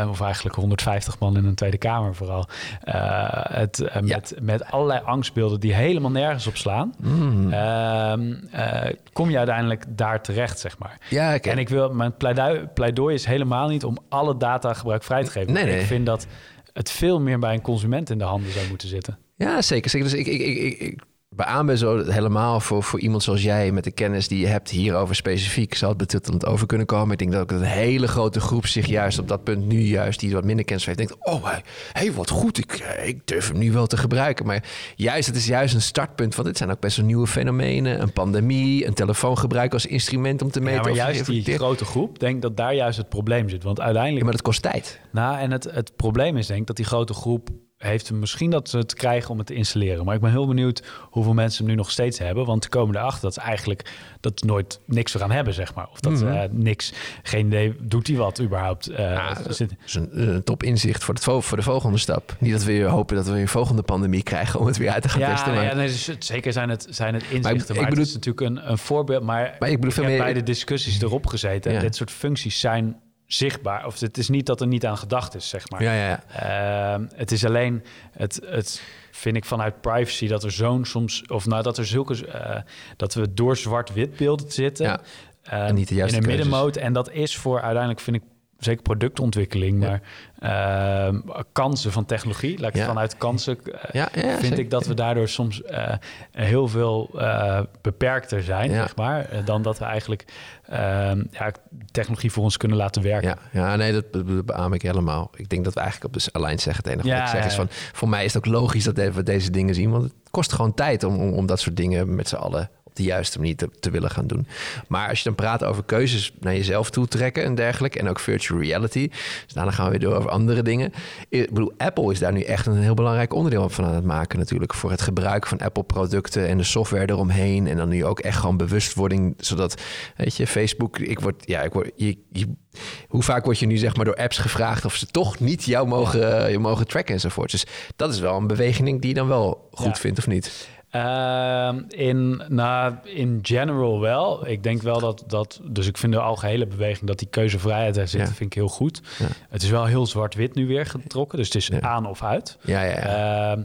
Eh, of eigenlijk 150 man in een Tweede Kamer vooral. Het, Ja. met, met allerlei angstbeelden die helemaal nergens op slaan. Mm. Ehm, eh, kom je uiteindelijk daar terecht, zeg maar. Ja. En ik wil, mijn pleidooi, pleidooi is helemaal niet om alle data gebruikvrij te geven. Nee, nee. Ik vind dat het veel meer bij een consument in de handen zou moeten zitten. Ja, zeker. zeker. Dus ik, ik, ik, ik, beaam me zo helemaal voor, voor iemand zoals jij met de kennis die je hebt hierover specifiek, zou het betuttelend over kunnen komen. Ik denk dat ook een hele grote groep zich juist op dat punt nu juist, die wat minder kennis heeft, denkt, oh, hey, hey, wat goed, ik, eh, ik durf hem nu wel te gebruiken. Maar juist, het is juist een startpunt, want dit zijn ook best wel nieuwe fenomenen. Een pandemie, een telefoongebruik als instrument om te meten Ja, maar juist die grote groep, denk dat daar juist het probleem zit. Want Ja, uiteindelijk... maar dat kost tijd. Nou, en het, het probleem is denk ik dat die grote groep heeft misschien dat ze het krijgen om het te installeren. Maar ik ben heel benieuwd hoeveel mensen hem nu nog steeds hebben. Want ze komen erachter dat ze eigenlijk dat nooit niks eraan hebben, zeg maar. Of dat Mhm. eh, niks, geen idee, doet hij wat überhaupt? eh, Ja, zit- Dat is een, een top inzicht voor, het, vo- voor de volgende stap. Niet dat we weer hopen dat we weer een volgende pandemie krijgen om het weer uit te gaan Ja, testen. Maar, ja nee, dus zeker zijn het, zijn het inzichten. Maar, ik bedoel- het is natuurlijk een, een voorbeeld. Maar, maar ik bedoel ik heb meer... bij de discussies erop gezeten. Ja. Dit soort functies zijn zichtbaar. Of het is niet dat er niet aan gedacht is, zeg maar. Ja, ja, ja. Ehm, het is alleen, het, het vind ik vanuit privacy dat er zo'n soms, of nou dat er zulke, eh, dat we door zwart-wit beelden zitten. Ja. Ehm, En niet de juiste in een keuzes. middenmoot. En dat is voor uiteindelijk, vind ik, zeker productontwikkeling, Ja. maar ehm, kansen van technologie. Laat ik Ja. het vanuit kansen. eh, Ja, vind zeker. ik dat we daardoor soms eh, heel veel beperkter zijn, zeg maar, dan dat we eigenlijk ja, technologie voor ons kunnen laten werken. Ja, ja, nee, dat be- be- beaam ik helemaal. Ik denk dat we eigenlijk op de lijn zeggen. Het enige Ja, wat ik zeg is van... Voor mij is het ook logisch dat we deze dingen zien. Want het kost gewoon tijd om, om, om dat soort dingen met z'n allen op de juiste manier te, te willen gaan doen. Maar als je dan praat over keuzes naar jezelf toe trekken en dergelijke... en ook virtual reality, dus daarna gaan we weer door over andere dingen. Ik bedoel, Apple is daar nu echt een heel belangrijk onderdeel van aan het maken natuurlijk... voor het gebruik van Apple-producten en de software eromheen... en dan nu ook echt gewoon bewustwording, zodat, weet je, Facebook... Ik word, ja, ik word, je, je, hoe vaak word je nu zeg maar door apps gevraagd... of ze toch niet jou mogen, je mogen tracken enzovoort. Dus dat is wel een beweging die je dan wel goed Ja. vindt, of niet? Ehm, in, nou, in general wel. Ik denk wel dat, dat... Dus ik vind de algehele beweging dat die keuzevrijheid er zit, Ja. vind ik heel goed. Ja. Het is wel heel zwart-wit nu weer getrokken. Dus het is Ja. aan of uit. Ja, ja, ja.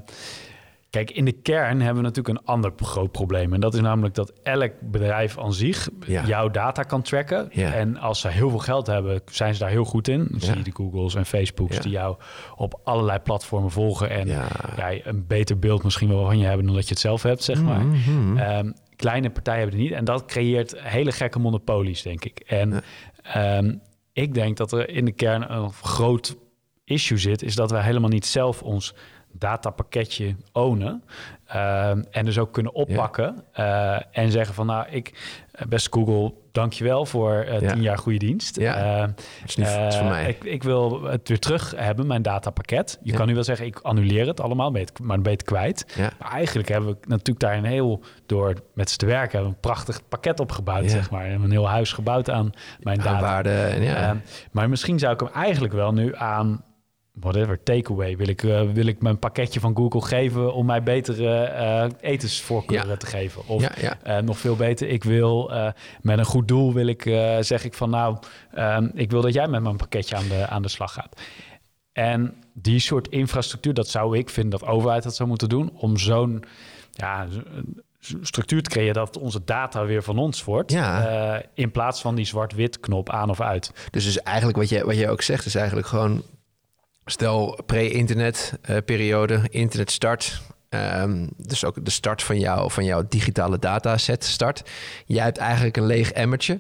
Kijk, in de kern hebben we natuurlijk een ander groot probleem. En dat is namelijk dat elk bedrijf aan zich Ja. jouw data kan tracken. Ja. En als ze heel veel geld hebben, zijn ze daar heel goed in. Dan Ja. zie je de Googles en Facebooks die jou op allerlei platformen volgen. En Ja. ja, een beter beeld misschien wel van je hebben dan dat je het zelf hebt, zeg maar. Mhm. Ehm, kleine partijen hebben het niet. En dat creëert hele gekke monopolies, denk ik. En ehm, ik denk dat er in de kern een groot issue zit... is dat wij helemaal niet zelf ons datapakketje ownen. Ehm, en dus ook kunnen oppakken eh, en zeggen van... nou, ik, eh, beste Google, dankjewel voor eh Ja. tien jaar goede dienst. Ja. Ehm, Het is, niet, het is voor eh, mij. Ik, ik wil het weer terug hebben, mijn datapakket. Je Ja. kan nu wel zeggen, ik annuleer het allemaal, maar dan ben je het kwijt. Ja. Maar eigenlijk hebben we natuurlijk daar een heel, door met z'n te werken, hebben we een prachtig pakket opgebouwd, zeg maar. Een heel huis gebouwd aan mijn data. waarde ja. Ehm, maar misschien zou ik hem eigenlijk wel nu aan whatever, takeaway, wil ik, eh, wil ik mijn pakketje van Google geven om mij betere eh, etensvoorkeuren Ja. te geven. Of ja, ja. eh, nog veel beter, ik wil met een goed doel wil ik, zeg ik van nou, ik wil dat jij met mijn pakketje aan de, aan de slag gaat. En die soort infrastructuur, dat zou ik vinden dat overheid dat zou moeten doen, om zo'n ja, structuur te creëren dat onze data weer van ons wordt. Ja. in plaats van die zwart-wit knop aan of uit. Dus, dus eigenlijk wat je, wat je ook zegt, is eigenlijk gewoon... Stel, pre-internet eh, periode, internet start. ehm, dus ook de start van, jou, van jouw digitale dataset start. Jij hebt eigenlijk een leeg emmertje.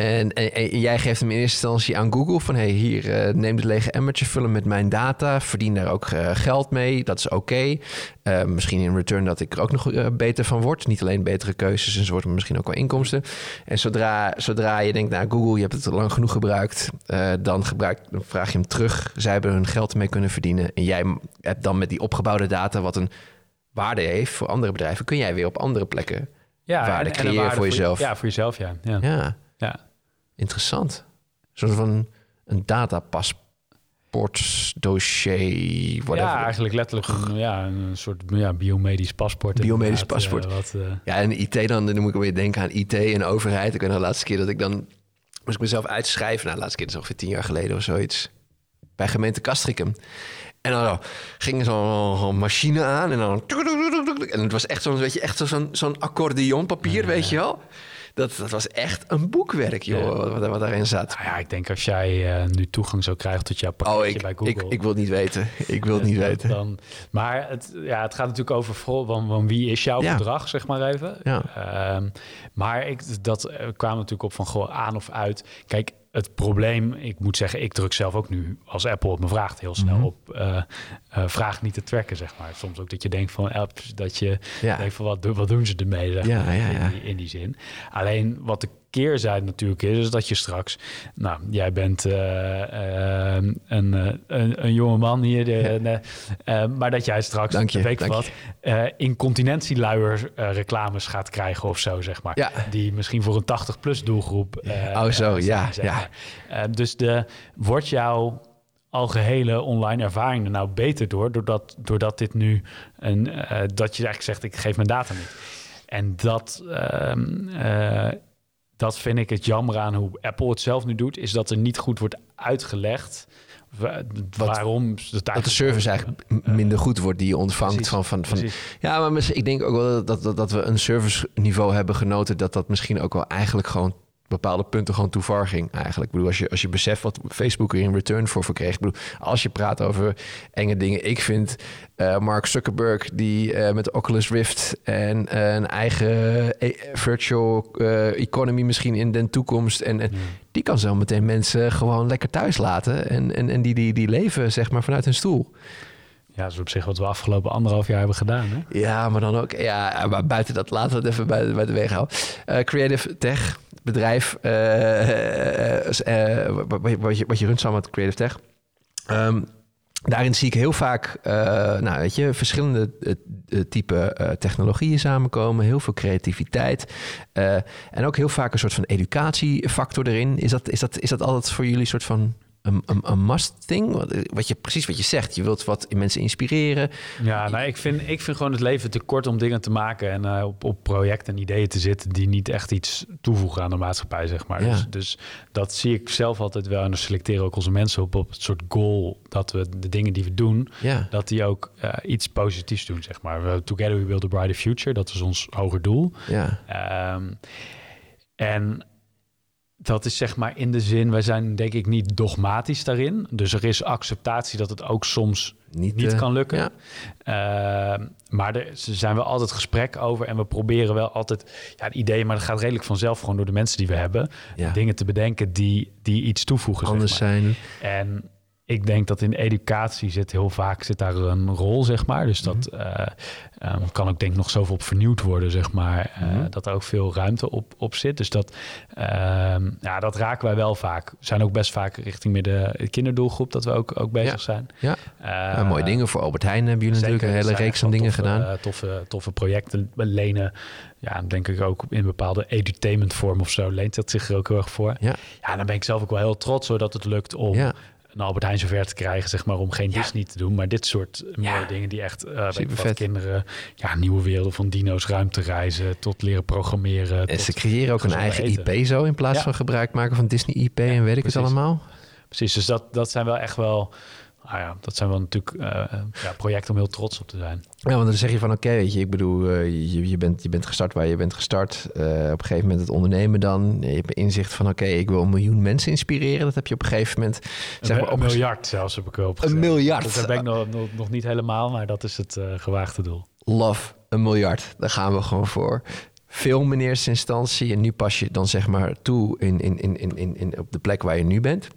En, en, en jij geeft hem in eerste instantie aan Google van... hey, hier, eh, neem dit lege emmertje, vul hem met mijn data... verdien daar ook eh, geld mee, dat is oké. Eh, misschien in return dat ik er ook nog beter van word. Niet alleen betere keuzes enzovoort, maar misschien ook wel inkomsten. En zodra, zodra je denkt, nou Google, je hebt het lang genoeg gebruikt... dan, gebruik, dan vraag je hem terug. Zij hebben hun geld ermee kunnen verdienen. En jij hebt dan met die opgebouwde data... wat een waarde heeft voor andere bedrijven... kun jij weer op andere plekken... Ja, Waarde creëren waarde voor jezelf. Ja, voor jezelf, ja. Ja, ja. Interessant. Een soort van een datapaspoortdossier, whatever. Ja, eigenlijk letterlijk een, ja, een soort ja, biomedisch paspoort. Biomedisch inderdaad, paspoort. eh, wat, eh, Ja, en IT dan, dan moet ik weer denken aan IT en overheid. Ik weet nog de laatste keer dat ik dan... moest ik mezelf uitschrijven. Nou, de laatste keer dat is ongeveer tien jaar geleden of zoiets. Bij gemeente Castricum. En dan ging zo'n zo'n machine aan en dan... En het was echt zo'n, je, echt zo'n zo'n accordeonpapier, weet je wel. Dat, dat was echt een boekwerk, joh, Ja. wat, wat daarin zat. nou ja, ik denk als jij eh, nu toegang zou krijgen tot jouw pakketje Oh, ik, bij Google. ik, ik wil het niet weten. [laughs] Ik wil het niet weten. Dan, maar het, ja, het gaat natuurlijk over van, van wie is jouw Ja. gedrag, zeg maar even. Ja. Ehm, maar ik, dat eh, kwam natuurlijk op van gewoon aan of uit. Kijk, het probleem, ik moet zeggen, ik druk zelf ook nu als Apple het me vraagt heel snel Mhm. op eh, eh, vraag niet te tracken, zeg maar. Soms ook dat je denkt van apps, dat je Ja. denkt van wat, doen- wat doen ze ermee, zeg Ja, maar, ja, ja. In, die, in die zin. Alleen wat de keerzijde natuurlijk is, is dat je straks, nou, jij bent eh, eh, een, eh, een, een jonge man hier, de, eh, maar dat jij straks, Dank je, weet wat, incontinentieluier reclames gaat krijgen of zo, zeg maar. Ja. Die misschien voor een 80-plus doelgroep. Oh, zo, ja, zeg ja. maar. Dus de, wordt jouw algehele online ervaring er nou beter door, doordat, doordat dit nu een, dat je eigenlijk zegt, ik geef mijn data niet. En dat, ehm, eh, dat vind ik het jammer aan hoe Apple het zelf nu doet, is dat er niet goed wordt uitgelegd wa- waarom Dat de service eigenlijk minder goed wordt die je ontvangt. Precies, van, van, van, precies. ja, maar ik denk ook wel dat, dat, dat we een serviceniveau hebben genoten... dat dat misschien ook wel eigenlijk gewoon bepaalde punten gewoon too far ging eigenlijk. Ik bedoel, als je, als je beseft wat Facebook er in return voor verkreeg. Ik bedoel, als je praat over enge dingen. Ik vind eh, Mark Zuckerberg die eh, met Oculus Rift en eh, een eigen virtual economy misschien in de toekomst. En, en die kan zo meteen mensen gewoon lekker thuis laten. En, en, en die, die, die leven zeg maar vanuit hun stoel. Ja, dat is op zich wat we afgelopen anderhalf jaar hebben gedaan. Hè? Ja, maar dan ook. Ja, maar buiten dat laten we het even bij, de weg houden. Eh, Creative Tech, bedrijf. eh, eh, wat, je, wat je runt samen met Creative Tech. Ehm, daarin zie ik heel vaak, nou weet je, verschillende type technologieën samenkomen. Heel veel creativiteit. en ook heel vaak een soort van educatiefactor erin. Is dat, is dat, is dat altijd voor jullie een soort van een, een, een must thing? Wat, wat je, precies wat je zegt. Je wilt wat mensen inspireren. Ja, nou, ik, vind, ik vind gewoon het leven te kort om dingen te maken en eh, op, op projecten en ideeën te zitten die niet echt iets toevoegen aan de maatschappij, zeg maar. Ja. Dus, dus dat zie ik zelf altijd wel en dan selecteren ook onze mensen op, op het soort goal dat we de dingen die we doen, Ja. dat die ook eh, iets positiefs doen, zeg maar. We, Together we build a brighter future, dat is ons hoger doel. Ja. Ehm, en dat is zeg maar in de zin, wij zijn denk ik niet dogmatisch daarin. Dus er is acceptatie dat het ook soms Niet, niet eh, kan lukken. ja. Ehm, maar er zijn wel altijd gesprek over en we proberen wel altijd ja, ideeën, maar dat gaat redelijk vanzelf gewoon door de mensen die we hebben, Ja. dingen te bedenken die, die iets toevoegen. zeg anders maar. zijn. En ik denk dat in educatie zit heel vaak zit daar een rol, zeg maar. Dus dat Mhm. eh, ehm, kan ook denk ik nog zoveel op vernieuwd worden, zeg maar. Eh, Mhm. Dat er ook veel ruimte op, op zit. Dus dat, ehm, ja, dat raken wij wel vaak. We zijn ook best vaak richting meer de kinderdoelgroep dat we ook, ook bezig Ja. zijn. Ja. Eh, Ja, mooie dingen voor Albert Heijn hebben jullie Zeker, natuurlijk een hele reeks van dingen toffe, gedaan. eh, toffe, toffe projecten lenen. Ja, denk ik ook in bepaalde edutainment vorm of zo leent dat zich er ook heel erg voor. Ja. Ja, dan ben ik zelf ook wel heel trots hoor dat het lukt om Ja. Een Albert Heijn zover te krijgen, zeg maar, om geen Ja. Disney te doen. Maar dit soort mooie Ja. dingen die echt, Super wat, kinderen, ja, nieuwe werelden van dino's, ruimte reizen, tot leren programmeren. En ze creëren ook een eigen eten. IP zo in plaats Ja. van gebruik maken van Disney IP en weet ik het allemaal. Precies, dus dat, dat zijn wel echt wel, nou ja, dat zijn wel natuurlijk eh, ja, projecten om heel trots op te zijn. Ja, want dan zeg je van oké, weet je, ik bedoel, eh, je, je, bent, je bent gestart waar je bent gestart. Op een gegeven moment het ondernemen dan. Je hebt inzicht van oké, ik wil een miljoen mensen inspireren. Dat heb je op een gegeven moment zeg een, maar een miljard zelfs heb ik wel. Een miljard. Daar ben ik nog, nog, nog niet helemaal, maar dat is het gewaagde doel. Love, een miljard. Daar gaan we gewoon voor. Film in eerste instantie en nu pas je dan zeg maar toe in, in, in, in, in, in, op de plek waar je nu bent.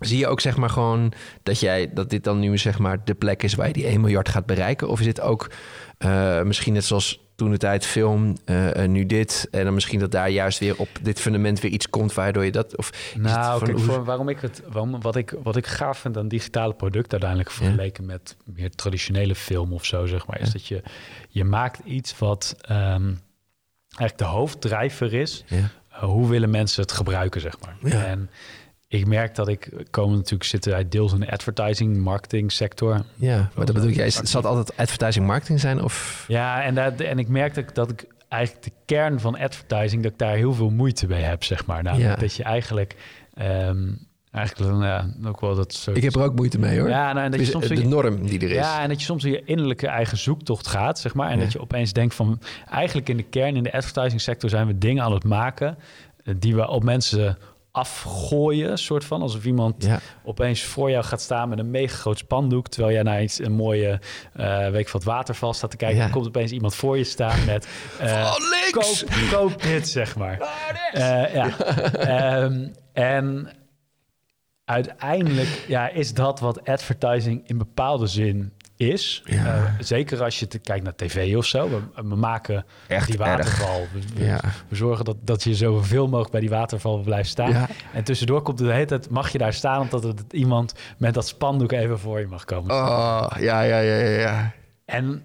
Zie je ook zeg maar gewoon dat, jij, dat dit dan nu zeg maar de plek is waar je die 1 miljard gaat bereiken? Of is dit ook eh, misschien net zoals toen de tijd film, eh, eh, nu dit. En dan misschien dat daar juist weer op dit fundament weer iets komt waardoor je dat... Of Nou, kijk, hoe- voor, waarom ik het, waarom, wat, ik, wat ik gaaf vind aan digitale producten uiteindelijk vergeleken met meer traditionele film of zo, zeg maar, is dat je, je maakt iets wat ehm, eigenlijk de hoofddrijver is. Ja. Uh, hoe willen mensen het gebruiken, zeg maar. Ja. En ik merk dat ik, komen natuurlijk zitten wij deels in de advertising, marketing sector. ja, maar dat bedoel jij, actief. zal het altijd advertising marketing zijn? Of Ja, en, dat, en ik merk dat, ik- dat ik eigenlijk de kern van advertising, dat ik daar heel veel moeite mee heb, zeg maar. Namelijk Ja. dat je eigenlijk, ehm, eigenlijk dan, ja, ook wel dat soort... ik heb er ook moeite mee hoor. Ja, nou, en dat je soms de norm die er is. Ja, en dat je soms in je innerlijke eigen zoektocht gaat, zeg maar. En Ja. dat je opeens denkt van... eigenlijk in de kern, in de advertising sector... zijn we dingen aan het maken... eh, die we op mensen afgooien, soort van. Alsof iemand Ja. opeens voor jou gaat staan met een mega groot spandoek... terwijl jij naar iets, een mooie, eh weet ik wat, waterval staat te kijken. Ja. Dan komt opeens iemand voor je staan met... [laughs] Van links! Koop, koop dit, zeg maar. Eh, ja. [laughs] Ehm, en uiteindelijk ja, is dat wat advertising in bepaalde zin is. Ja. Eh, zeker als je te, kijkt naar tv of zo. We, we maken Echt die waterval. We, Ja. we zorgen dat, dat je zoveel mogelijk bij die waterval blijft staan. Ja. En tussendoor komt het de hele tijd, mag je daar staan... omdat het iemand met dat spandoek even voor je mag komen. Oh, ja, ja, ja, ja, ja. En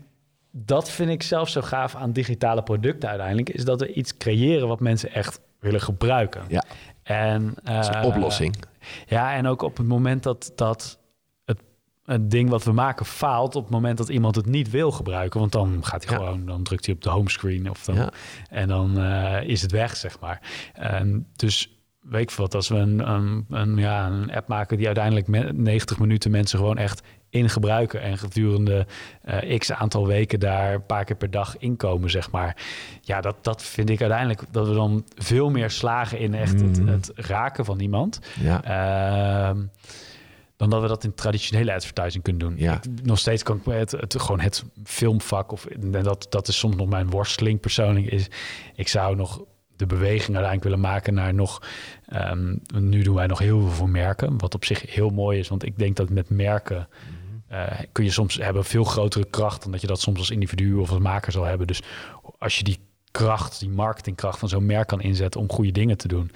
dat vind ik zelf zo gaaf aan digitale producten uiteindelijk... is dat we iets creëren wat mensen echt willen gebruiken. Ja, En, dat is een eh, oplossing. Ja, en ook op het moment dat, dat het, ding wat we maken faalt op het moment dat iemand het niet wil gebruiken. Want dan gaat hij Ja. gewoon, dan drukt hij op de homescreen of dan, Ja. en dan eh, is het weg, zeg maar. Ehm, dus weet ik wat, als we een, een, een, ja, een app maken die uiteindelijk me- 90 minuten mensen gewoon echt in gebruiken en gedurende eh, x aantal weken daar een paar keer per dag inkomen, zeg maar. Ja, dat, dat vind ik uiteindelijk dat we dan veel meer slagen in echt het, Mhm. het raken van iemand. Ja. Ehm, dan dat we dat in traditionele advertising kunnen doen. Ja. Ik- nog steeds kan ik het, het gewoon het filmvak of en dat dat is soms nog mijn worsteling persoonlijk is. Ik zou nog de beweging uiteindelijk willen maken naar nog. ehm, nu doen wij nog heel veel voor merken, wat op zich heel mooi is, want ik denk dat met merken. eh, kun je soms hebben veel grotere kracht dan dat je dat soms als individu of als maker zal hebben. Dus als je die kracht, die marketingkracht van zo'n merk kan inzetten om goede dingen te doen,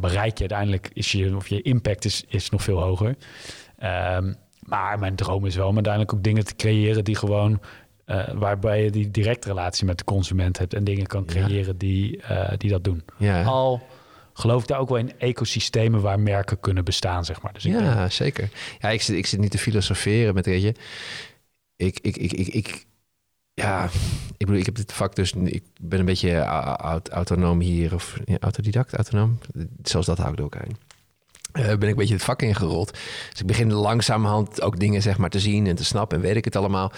bereik je uiteindelijk is je of je impact is, is nog veel hoger. Ehm, maar mijn droom is wel om uiteindelijk ook dingen te creëren die gewoon eh, waarbij je die directe relatie met de consument hebt en dingen kan Ja. creëren die, eh, die dat doen. Ja. Al geloof ik daar ook wel in ecosystemen waar merken kunnen bestaan, zeg maar. Dus ik denk- Ja, zeker. Ja, ik zit, ik zit niet te filosoferen met, weet je... Ik, ik, ik, ik, ik, ja, ik bedoel, ik heb dit vak dus... Ik ben een beetje autonoom hier, of autodidact, autonoom. Zelfs dat hou ik aan. Eh, ben ik een beetje het vak ingerold. Dus ik begin langzamerhand ook dingen zeg maar, te zien en te snappen en weet ik het allemaal.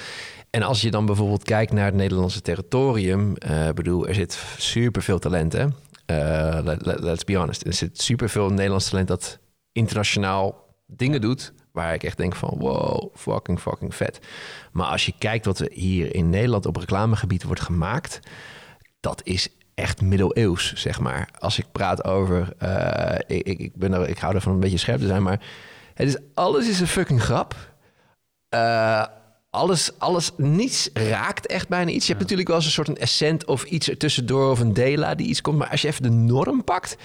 En als je dan bijvoorbeeld kijkt naar het Nederlandse territorium, eh bedoel, er zit superveel talent, hè? Eh, let- let- let's be honest. Er zit superveel Nederlands talent dat internationaal dingen doet, waar ik echt denk van, wow, fucking, fucking vet. Maar als je kijkt wat er hier in Nederland op reclamegebied wordt gemaakt, dat is echt middeleeuws, zeg maar. Als ik praat over, eh, ik, ik, ben er, ik hou ervan een beetje scherp te zijn, maar het is, alles is een fucking grap. Eh, alles, alles, niets raakt echt bijna iets. Je hebt natuurlijk wel eens een soort een essent of iets ertussendoor of een dela die iets komt. Maar als je even de norm pakt,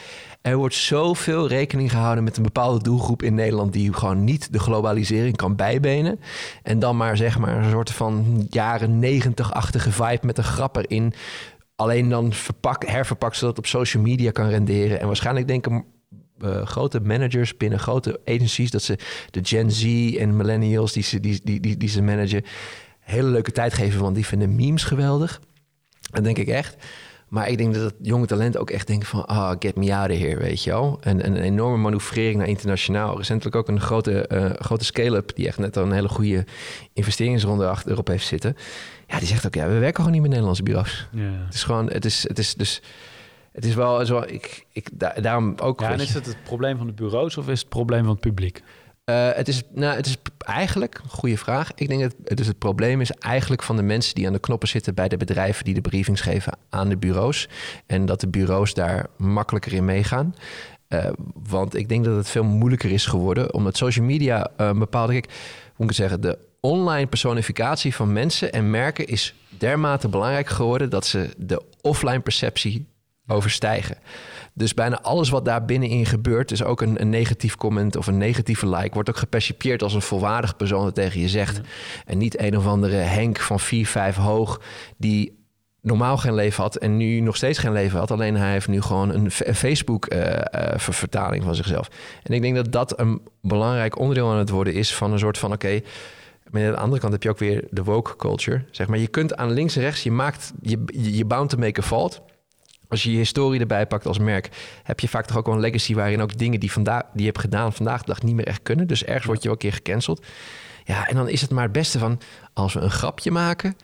er wordt zoveel rekening gehouden met een bepaalde doelgroep in Nederland die gewoon niet de globalisering kan bijbenen. En dan maar zeg maar een soort van jaren negentig-achtige vibe met een grap erin. Alleen dan verpak, herverpakt zodat het op social media kan renderen. En waarschijnlijk denken eh, grote managers binnen grote agencies dat ze de Gen Z en millennials die ze, die, die, die, die ze managen hele leuke tijd geven, want die vinden memes geweldig. Dat denk ik echt. Maar ik denk dat het jonge talent ook echt denken van... ah, get me out of here, weet je wel. En, en een enorme manoeuvrering naar internationaal. Recentelijk ook een grote, eh, grote scale-up... die echt net al een hele goede investeringsronde achter erop heeft zitten. Ja, die zegt ook, ja, we werken gewoon niet met Nederlandse bureaus. Ja. Het is gewoon, het is, het is dus... Het is wel zo, ik, ik, da- daarom ook... Ja, en is het het probleem van de bureaus of is het het probleem van het publiek? eh, het, is, nou, het is eigenlijk een goede vraag. Ik denk dat het, dus het probleem is eigenlijk van de mensen die aan de knoppen zitten bij de bedrijven die de briefings geven aan de bureaus. En dat de bureaus daar makkelijker in meegaan. Eh, want ik denk dat het veel moeilijker is geworden, omdat social media eh, bepaalde. Kijk, hoe moet ik zeggen? De online personificatie van mensen en merken is dermate belangrijk geworden dat ze de offline perceptie overstijgen. Dus bijna alles wat daar binnenin gebeurt, is ook een, een negatief comment of een negatieve like, wordt ook gepercipieerd als een volwaardig persoon dat tegen je zegt. En niet een of andere Henk van 4, 5 hoog, die normaal geen leven had en nu nog steeds geen leven had. Alleen hij heeft nu gewoon een, F- een Facebook-vertaling van zichzelf. En ik denk dat dat een belangrijk onderdeel aan het worden is van een soort van: oké. maar aan de andere kant heb je ook weer de woke culture. Zeg maar, je kunt aan links en rechts, je maakt je, je, je bound to make a fault. Als je je historie erbij pakt als merk, heb je vaak toch ook wel een legacy waarin ook dingen die, vandaag, die je hebt gedaan vandaag de dag niet meer echt kunnen. Dus ergens word je wel een keer gecanceld. Ja, en dan is het maar het beste van als we een grapje maken,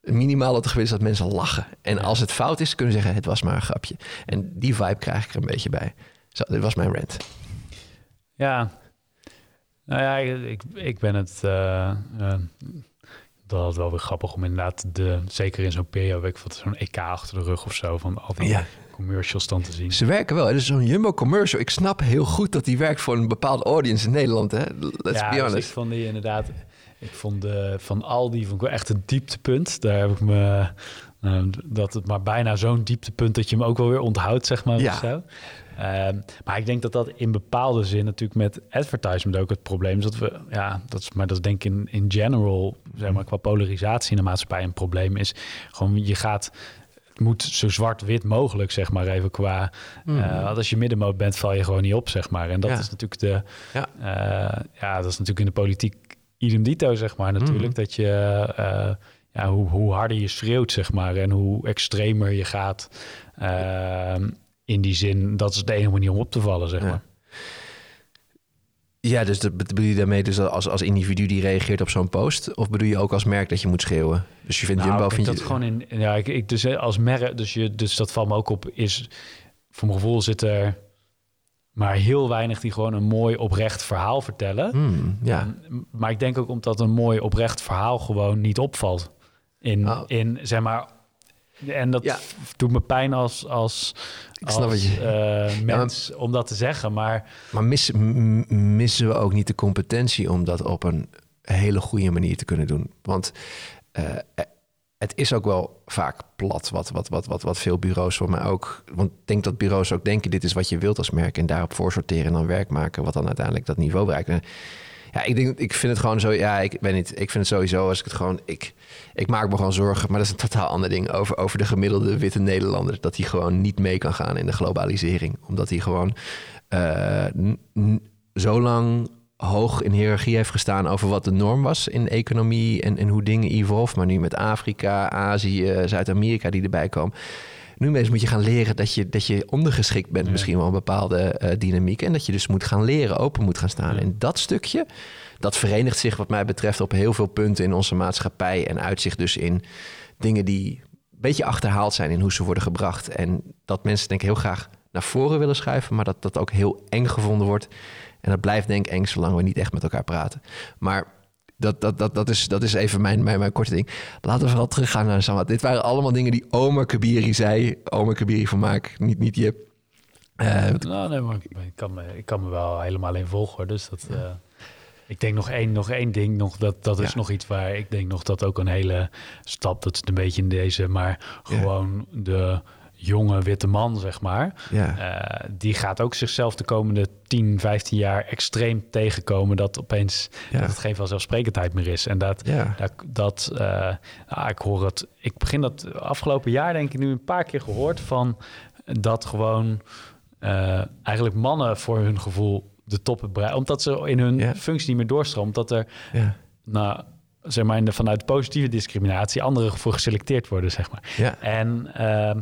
minimaal dat er gebeurt is dat mensen lachen. En als het fout is, kunnen ze zeggen: het was maar een grapje. En die vibe krijg ik er een beetje bij. Zo, dit was mijn rant. Ja, nou ja, ik, ik, ik ben het. eh, eh, dat is wel weer grappig om inderdaad, de, zeker in zo'n periode, ik wat, zo'n EK achter de rug of zo, van al die Ja. commercials dan te zien. Ze werken wel. Het is zo'n Jumbo commercial. Ik snap heel goed dat die werkt voor een bepaalde audience in Nederland. Hè? Let's ja, be dus ik honest. vond die inderdaad, ik vond de, van al die vond ik wel echt een dieptepunt. Daar heb ik me, eh, dat het maar bijna zo'n dieptepunt dat je hem ook wel weer onthoudt, zeg maar. Ja. Zo. Ehm, maar ik denk dat dat in bepaalde zin natuurlijk met advertisement ook het probleem is dat we, ja, dat is, maar dat is denk ik in, in general, zeg maar, qua polarisatie in de maatschappij een probleem is. Gewoon, je gaat, het moet zo zwart-wit mogelijk, zeg maar, even qua, eh, want als je middenmoot bent, val je gewoon niet op, zeg maar. En dat Ja. is natuurlijk de, Ja. eh, ja, dat is natuurlijk in de politiek idem dito, zeg maar, natuurlijk. Mhm. Dat je, eh, ja, hoe, hoe harder je schreeuwt, zeg maar, en hoe extremer je gaat. In die zin, dat is de enige manier om op te vallen, zeg Ja. maar. Ja, dus dat bedoel je daarmee dus als, als individu die reageert op zo'n post? Of bedoel je ook als merk dat je moet schreeuwen? Dus je vindt Nou, Jumbo... Vind dat je, gewoon in, ja, ik, ik dus als merk, dus, je, dus dat valt me ook op, is voor mijn gevoel zit er maar heel weinig die gewoon een mooi oprecht verhaal vertellen. Hmm, ja. Um, Maar ik denk ook omdat een mooi oprecht verhaal gewoon niet opvalt. In, Oh. in zeg maar. En dat Ja. doet me pijn als, als, Ik snap als je- eh, mens om dat te zeggen. Maar Maar missen, we ook niet de competentie om dat op een hele goede manier te kunnen doen? Want eh, het is ook wel vaak plat, wat, wat, wat, wat, wat veel bureaus voor mij ook... Want ik denk dat bureaus ook denken, dit is wat je wilt als merk... en daarop voorsorteren en dan werk maken... wat dan uiteindelijk dat niveau bereikt. En ja, ik, denk, ik vind het gewoon zo... Ja, ik weet niet. Ik vind het sowieso als ik het gewoon... Ik, ik maak me gewoon zorgen, maar dat is een totaal ander ding... over, over de gemiddelde witte Nederlander. Dat hij gewoon niet mee kan gaan in de globalisering. Omdat hij gewoon eh, zo lang hoog in hiërarchie heeft gestaan... over wat de norm was in economie en, en hoe dingen evolve. Maar nu met Afrika, Azië, Zuid-Amerika die erbij komen... Nu ineens moet je gaan leren dat je, dat je ondergeschikt bent, Ja. misschien wel een bepaalde eh, dynamiek. En dat je dus moet gaan leren, open moet gaan staan. Ja. En dat stukje, dat verenigt zich wat mij betreft op heel veel punten in onze maatschappij. En uitzicht dus in dingen die een beetje achterhaald zijn in hoe ze worden gebracht. En dat mensen denk ik heel graag naar voren willen schuiven, maar dat dat ook heel eng gevonden wordt. En dat blijft denk ik eng zolang we niet echt met elkaar praten. Maar dat, dat, dat, dat, is, dat is even mijn, mijn, mijn korte ding. Laten we vooral teruggaan naar Samad. Dit waren allemaal dingen die Omar Kabiri zei. Omar Kabiri van Maak, niet, niet Jip. Eh, nou, nee, maar ik, kan me, ik kan me wel helemaal in volgen. hoor. Dus dat. eh, ik denk nog één, nog één ding. Nog, dat dat is nog iets waar ik denk nog dat ook een hele stap. Dat is een beetje in deze. Maar Ja. gewoon de jonge witte man, zeg maar. ja. Eh, die gaat ook zichzelf de komende 10, 15 jaar extreem tegenkomen dat opeens Ja. dat het geen vanzelfsprekendheid meer is. En dat, ja. dat, dat eh, ah, ik hoor het. Ik begin dat afgelopen jaar denk ik nu een paar keer gehoord van dat gewoon eh, eigenlijk mannen voor hun gevoel de toppen bereiken, omdat ze in hun functie niet meer doorstromen, omdat er nou zeg maar in de, vanuit positieve discriminatie anderen voor geselecteerd worden, zeg maar. ja. En ehm,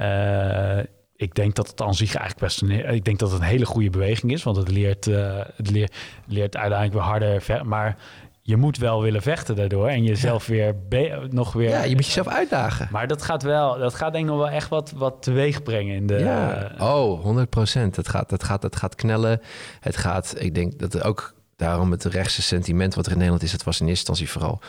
eh, ik denk dat het aan zich eigenlijk best een, ik denk dat het een hele goede beweging is, want het leert, eh, het leert, leert uiteindelijk weer harder, ver, maar je moet wel willen vechten daardoor en jezelf weer be- nog weer. ja, je moet jezelf uitdagen. Maar dat gaat wel, dat gaat denk ik nog wel echt wat, wat teweeg brengen in de. Ja, oh, 100 procent. Het gaat, het, gaat, het gaat knellen. Het gaat, ik denk dat er ook daarom het rechtse sentiment wat er in Nederland is, het was in eerste instantie vooral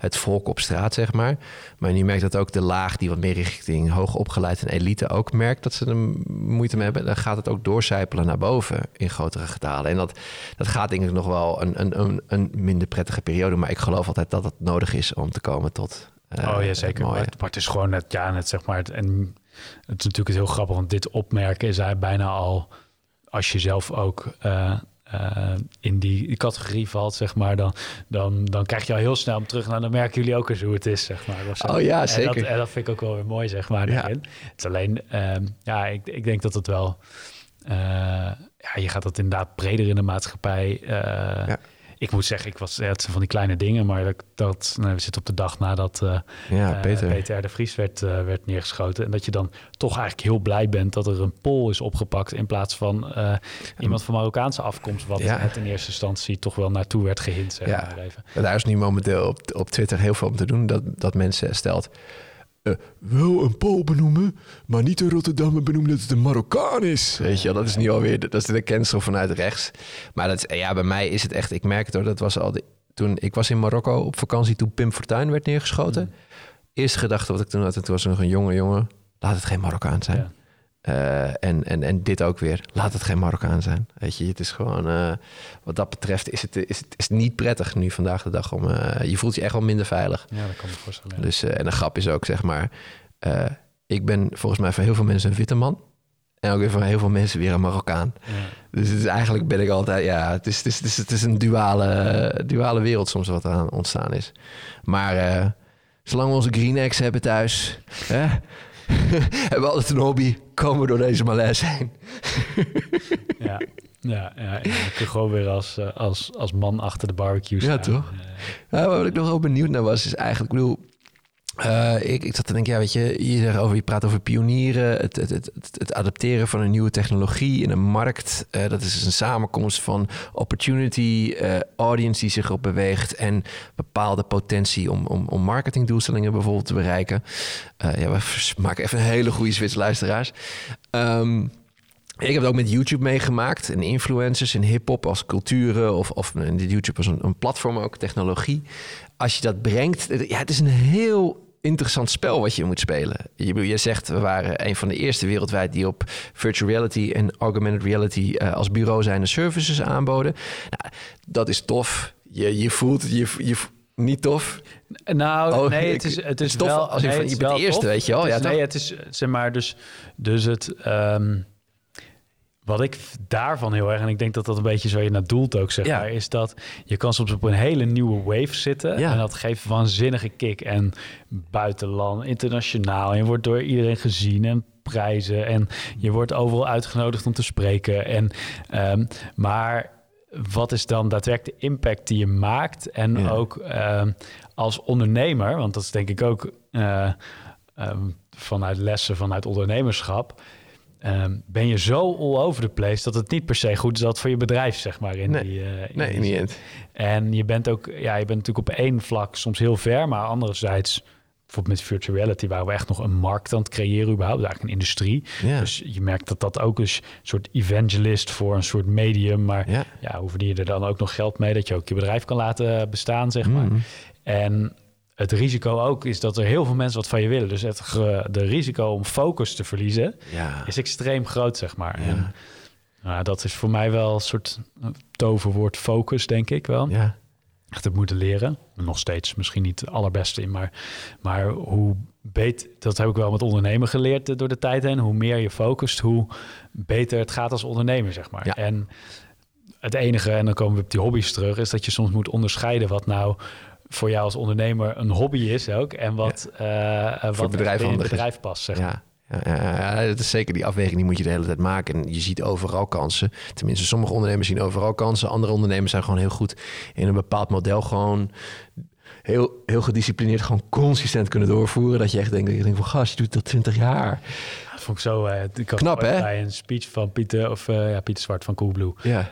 het volk op straat, zeg maar. Maar nu merkt dat ook de laag die wat meer richting hoogopgeleid en elite ook merkt dat ze er moeite mee hebben. Dan gaat het ook doorcijpelen naar boven in grotere getalen. En dat, dat gaat denk ik nog wel een, een, een, een minder prettige periode. Maar ik geloof altijd dat het nodig is om te komen tot. eh, oh ja, zeker. Maar het, maar het is gewoon het, ja, het zeg maar. Het, en het is natuurlijk heel grappig, want dit opmerken is hij bijna al, als je zelf ook eh, eh, in die categorie valt, zeg maar, dan, dan, dan krijg je al heel snel om terug. Nou, dan merken jullie ook eens hoe het is, zeg maar. zo. Oh ja, En zeker. dat, en dat vind ik ook wel weer mooi, zeg maar. Ja. Het is alleen, ehm, ja, ik, ik denk dat het wel, eh, ja, je gaat dat inderdaad breder in de maatschappij. eh, Ja. Ik moet zeggen, ik was, het van die kleine dingen, maar dat, dat nou, we zitten op de dag nadat eh, Ja, eh, Peter. Peter R. de Vries werd, eh, werd neergeschoten. En dat je dan toch eigenlijk heel blij bent dat er een Pool is opgepakt in plaats van iemand van Marokkaanse afkomst, wat Ja. het in eerste instantie toch wel naartoe werd gehind, zeg Ja. maar even. En Daar is nu momenteel op, op Twitter heel veel om te doen. Dat, dat mensen stelt. Eh, wel een Pool benoemen, maar niet een Rotterdammer benoemen dat het een Marokkaan is. Weet je, dat is nu alweer dat is de cancel vanuit rechts. Maar dat, is- ja, bij mij is het echt, ik merk het hoor, dat was al toen ik was in Marokko op vakantie toen Pim Fortuyn werd neergeschoten. Eerste gedachte wat ik toen had, en toen was er nog een jonge jongen, laat het geen Marokkaan zijn. Ja. Eh, en, en, en dit ook weer. Laat het geen Marokkaan zijn. Weet je, het is gewoon... eh, wat dat betreft is het, is het is niet prettig nu vandaag de dag. om eh, Je voelt je echt wel minder veilig. Ja, dat kan me voorstellen. ja. Dus, en de grap is ook, zeg maar... ik ben volgens mij voor heel veel mensen een witte man. En ook weer voor heel veel mensen weer een Marokkaan. Ja. Dus het is, eigenlijk ben ik altijd... Ja, het is, het is, het is, het is een duale, duale wereld soms wat aan ontstaan is. Maar zolang we onze Green Eggs hebben thuis... Hè, [laughs] hebben altijd een hobby, komen door deze malaise heen. [laughs] ja. Ja, ja, ja. ik kun gewoon weer als, eh, als, als man achter de barbecue staan. Ja, toch? Wat ik nog wel benieuwd naar was, is eigenlijk, ik bedoel, uh, ik, ik zat te denken, ja, weet je, je, over, je praat over pionieren, het, het, het, het adapteren van een nieuwe technologie in een markt. Uh, dat is een samenkomst van opportunity, uh, audience die zich op beweegt en bepaalde potentie om, om, om marketingdoelstellingen bijvoorbeeld te bereiken. ja, we maken even een hele goede Zwitser luisteraars. Um, ik heb het ook met YouTube meegemaakt en influencers in hip-hop als culturen of, of YouTube als een, een platform ook, technologie. Als je dat brengt, ja, het is een heel interessant spel wat je moet spelen. Je, je zegt, we waren een van de eerste wereldwijd die op virtual reality en augmented reality uh, als bureau zijn de services aanboden. Nou, dat is tof. Je, je voelt je, je niet tof. Nou, oh, nee, het is, het is, tof wel, als je, nee, je bent de eerste, weet je wel. Het is, ja, nee, het is zeg maar dus, dus het. Um, wat ik daarvan heel erg, en ik denk dat dat een beetje zo je naar doelt ook, zeg maar, is dat je kan soms op een hele nieuwe wave zitten. En dat geeft waanzinnige kick. En buitenland, internationaal. En je wordt door iedereen gezien en prijzen. En je wordt overal uitgenodigd om te spreken. En, um, maar wat is dan daadwerkelijk de impact die je maakt? En ook um, als ondernemer, want dat is denk ik ook uh, um, vanuit lessen vanuit ondernemerschap Um, ben je zo all over the place dat het niet per se goed is dat voor je bedrijf, zeg maar. In nee, die, uh, in nee, die niet. En je bent ook, ja, je bent natuurlijk op één vlak soms heel ver, maar anderzijds, bijvoorbeeld met virtual reality, waren we echt nog een markt aan het creëren, überhaupt, eigenlijk een industrie. Ja. Dus je merkt dat dat ook een soort evangelist voor een soort medium, maar ja, ja hoe verdien je er dan ook nog geld mee dat je ook je bedrijf kan laten bestaan, zeg maar. Mm. En het risico ook is dat er heel veel mensen wat van je willen. Dus het de risico om focus te verliezen ja. is extreem groot, zeg maar. Ja. En, nou, dat is voor mij wel een soort toverwoord focus, denk ik wel. Ja. Echt het moeten leren. Nog steeds misschien niet het allerbeste in, maar, maar hoe beter, dat heb ik wel met ondernemen geleerd door de tijd heen. Hoe meer je focust, hoe beter het gaat als ondernemer, zeg maar. Ja. En het enige, en dan komen we op die hobby's terug, is dat je soms moet onderscheiden wat nou voor jou als ondernemer een hobby is ook. En wat, ja. uh, wat bedrijf, in het bedrijf past, zeg ja. Ja, ja, dat is zeker die afweging, die moet je de hele tijd maken. En je ziet overal kansen. Tenminste, sommige ondernemers zien overal kansen. Andere ondernemers zijn gewoon heel goed in een bepaald model gewoon heel, heel gedisciplineerd, gewoon consistent kunnen doorvoeren. Dat je echt denkt, ik denk van gast, je doet dat 20 jaar. Dat vond ik zo uh, ik knap, hè? Bij een speech van Pieter of uh, ja, Pieter Zwart van Coolblue. Ja.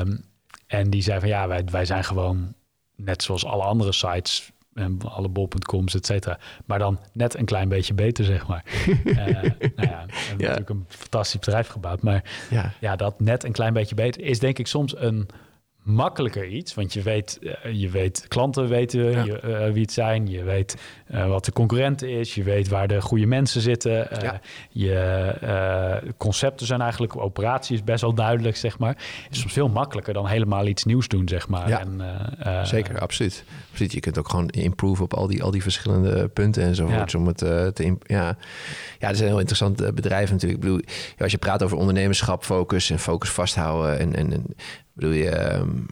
Um, en die zei van ja, wij, wij zijn gewoon net zoals alle andere sites en alle bol.coms, et cetera. Maar dan net een klein beetje beter, zeg maar. uh, [laughs] nou ja, we hebben ja. natuurlijk een fantastisch bedrijf gebouwd. Maar ja. ja, dat net een klein beetje beter is denk ik soms een makkelijker iets. Want je weet, uh, je weet klanten weten Ja. je, uh, wie het zijn. Je weet uh, wat de concurrent is. Je weet waar de goede mensen zitten. Ja. Je concepten zijn eigenlijk... Operatie is best wel duidelijk, zeg maar. is soms veel makkelijker dan helemaal iets nieuws doen, zeg maar. Ja. En, Zeker, absoluut. absoluut. Je kunt ook gewoon improve op al die, al die verschillende punten enzovoort. Ja. Om het te... Ja. ja, er zijn heel interessante bedrijven natuurlijk. Ik bedoel, als je praat over ondernemerschap, focus en focus vasthouden... en, en, en bedoel je, um,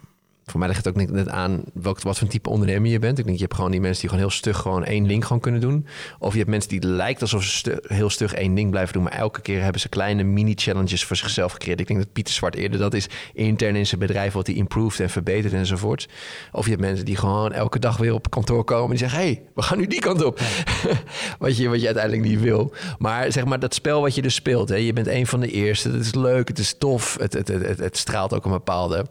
voor mij ligt het ook net aan welk, wat voor type ondernemer je bent. Ik denk, je hebt gewoon die mensen die gewoon heel stug gewoon één ding gewoon kunnen doen. Of je hebt mensen die lijkt alsof ze heel stug één ding blijven doen, maar elke keer hebben ze kleine mini-challenges voor zichzelf gecreëerd. Ik denk dat Pieter Zwart eerder dat is intern in zijn bedrijf wat hij improved en verbetert enzovoort. Of je hebt mensen die gewoon elke dag weer op kantoor komen en die zeggen, hey, we gaan nu die kant op. [laughs] wat, je, wat je uiteindelijk niet wil. Maar zeg maar dat spel wat je dus speelt, hè, je bent een van de eerste. Het is leuk, het is tof, het, het, het, het straalt ook een bepaalde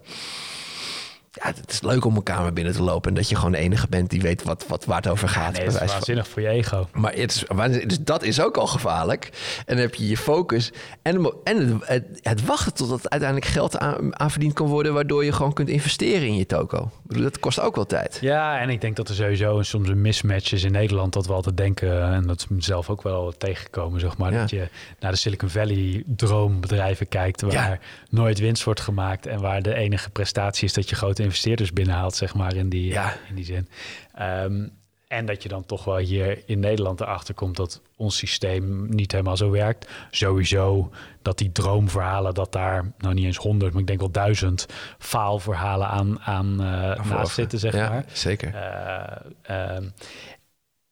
ja, het is leuk om een kamer binnen te lopen en dat je gewoon de enige bent die weet wat, wat, waar het over gaat. Nee, het is waanzinnig voor je ego. Maar het is, dus dat is ook al gevaarlijk. En dan heb je je focus en, en het, het wachten totdat uiteindelijk geld aan, verdiend kan worden, waardoor je gewoon kunt investeren in je toko. Dat kost ook wel tijd. Ja, en ik denk dat er sowieso soms een mismatch is in Nederland dat we altijd denken, en dat is mezelf ook wel tegengekomen, zeg maar, Ja. dat je naar de Silicon Valley droombedrijven kijkt waar Ja. nooit winst wordt gemaakt en waar de enige prestatie is dat je grote investeerders binnenhaalt, zeg maar, in die, Ja. in die zin. Ehm, en dat je dan toch wel hier in Nederland erachter komt dat ons systeem niet helemaal zo werkt. Sowieso dat die droomverhalen, dat daar nou niet eens honderd, maar ik denk wel duizend faalverhalen aan, aan eh, naast zitten, zeg ja, maar. Zeker. Eh, ehm,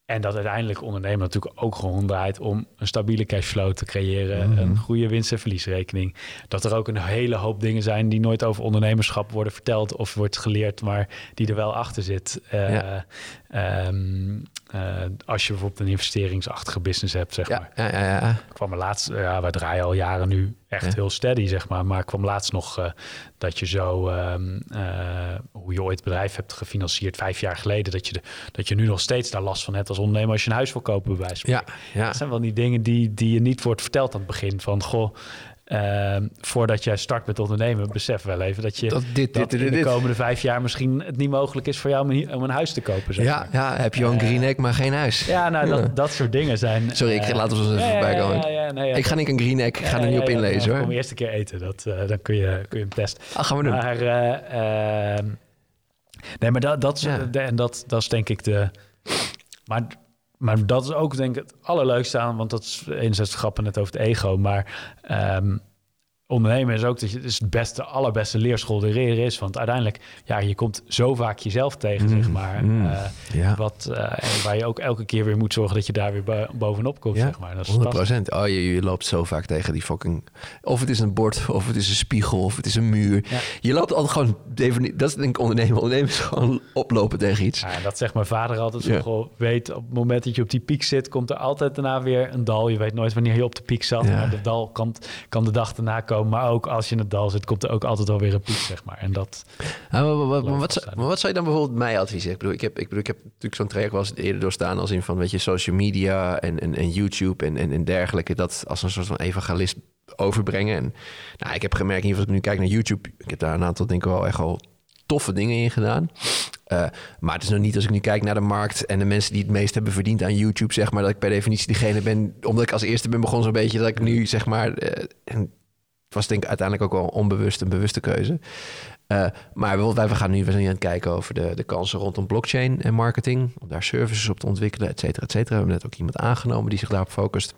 En dat uiteindelijk ondernemen natuurlijk ook gewoon draait om een stabiele cashflow te creëren, Mhm. een goede winst- en verliesrekening. Dat er ook een hele hoop dingen zijn die nooit over ondernemerschap worden verteld of wordt geleerd, maar die er wel achter zit. Eh, Ja. ehm, eh, als je bijvoorbeeld een investeringsachtige business hebt, zeg maar. Ja, ja, ja. Ik kwam er laatst, ja, wij draaien al jaren nu echt Ja. heel steady, zeg maar. Maar ik kwam laatst nog eh, dat je zo, ehm, eh, hoe je ooit het bedrijf hebt gefinancierd vijf jaar geleden, dat je, de, dat je nu nog steeds daar last van hebt als ondernemer als je een huis wil kopen, bij wijze van Ja, ja. Dat zijn wel die dingen die, die je niet wordt verteld aan het begin. Van, goh, ehm, voordat jij start met ondernemen, besef wel even dat je Dat dit, dat dit, in de komende vijf jaar misschien het niet mogelijk is voor jou om een, om een huis te kopen. Zeg Ja, maar. ja, heb je wel een Eh, green egg, maar geen huis. ja, nou, dat, [laughs] dat soort dingen zijn... Sorry, ik eh, laat ons even voorbij komen. nee, ik ga niet een green egg, ik ga er niet op inlezen hoor. Kom eerst een keer eten, dat, eh, dan kun je, kun je hem testen. Ah, gaan we doen. Maar, eh, ehm, nee, maar dat, dat, en dat, dat is denk ik de... Maar, maar dat is ook denk ik het allerleukste aan, want dat is enerzijds grappen net over het ego, maar ehm, ondernemen is ook dat je, het is het beste, allerbeste leerschool er is. Want uiteindelijk, ja, je komt zo vaak jezelf tegen, zeg maar. mm. eh, Ja. wat, eh, en waar je ook elke keer weer moet zorgen dat je daar weer bo- bovenop komt, Ja, zeg maar. Dat is 100 fantastisch. Oh, je, je loopt zo vaak tegen die fucking... Of het is een bord, of het is een spiegel, of het is een muur. Ja. Je loopt altijd gewoon... defini- Dat is denk ik ondernemen. Ondernemen is gewoon oplopen tegen iets. Ja, dat zegt mijn vader altijd. Zo, goh, weet, op het moment dat je op die piek zit, komt er altijd daarna weer een dal. Je weet nooit wanneer je op de piek zat, maar de dal kan, kan de dag daarna komen. Maar ook als je in het dal zit, komt er ook altijd wel weer een piek, zeg maar. En dat, Ah, maar, wat, maar wat zou je dan bijvoorbeeld mij adviseren? Ik bedoel, ik heb, ik bedoel, ik heb natuurlijk zo'n traject wel eens eerder doorstaan... als in van, weet je, social media en, en, en YouTube en, en, en dergelijke... dat als een soort van evangelist overbrengen. En nou, ik heb gemerkt, in ieder geval als ik nu kijk naar YouTube... ik heb daar een aantal, denk ik wel, echt wel toffe dingen in gedaan... Eh, maar het is nog niet als ik nu kijk naar de markt en de mensen die het meest hebben verdiend aan YouTube, zeg maar, dat ik per definitie diegene ben, omdat ik als eerste ben begonnen zo'n beetje, dat ik nu zeg maar, eh, en was denk ik uiteindelijk ook wel onbewust een bewuste keuze. Eh, maar bijvoorbeeld, wij gaan nu, we nu aan het kijken over de, de kansen rondom blockchain en marketing, om daar services op te ontwikkelen, et cetera, et cetera. We hebben net ook iemand aangenomen die zich daarop focust.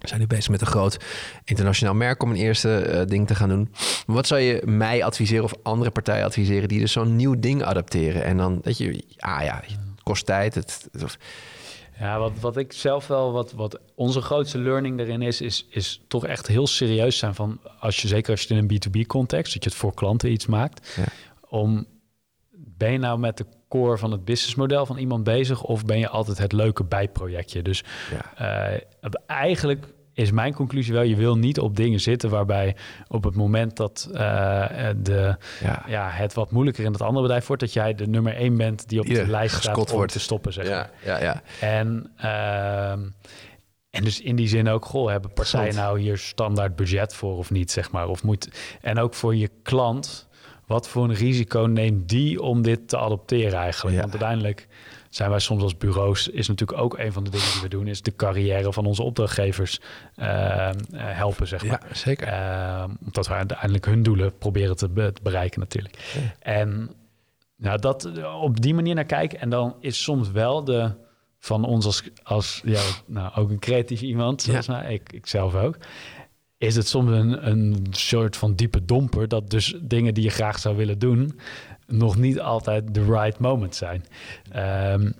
We zijn nu bezig met een groot internationaal merk om een eerste eh, ding te gaan doen. Wat zou je mij adviseren of andere partijen adviseren die dus zo'n nieuw ding adapteren? En dan, dat je, ah ja, het kost tijd. Het- Ja, wat, wat ik zelf wel, wat, wat onze grootste learning erin is, is, is toch echt heel serieus zijn van, als je zeker als je het in een B2B-context, dat je het voor klanten iets maakt, Ja. om, ben je nou met de core van het businessmodel van iemand bezig of ben je altijd het leuke bijprojectje? Dus ja. eh, eigenlijk is mijn conclusie wel, je wil niet op dingen zitten waarbij op het moment dat eh, de, Ja. ja, het wat moeilijker in het andere bedrijf wordt, dat jij de nummer één bent die op de lijst staat om wordt. te stoppen, zeg maar. Ja, ja, ja. En, ehm, en dus in die zin ook, goh, hebben partijen nou hier standaard budget voor of niet, zeg maar? Of moet, en ook voor je klant, wat voor een risico neemt die om dit te adopteren eigenlijk? Ja. Want uiteindelijk zijn wij soms als bureaus, is natuurlijk ook een van de dingen die we doen, is de carrière van onze opdrachtgevers ehm, eh, helpen, zeg maar. ja zeker. Omdat we uiteindelijk hun doelen proberen te, be- te bereiken natuurlijk. En nou, dat op die manier naar kijken. En dan is soms wel de van ons als, als ja, nou, ook een creatief iemand, zoals nou, ik, ik zelf ook. Is het soms een, een soort van diepe domper dat dus dingen die je graag zou willen doen, nog niet altijd de right moment zijn. Ehm,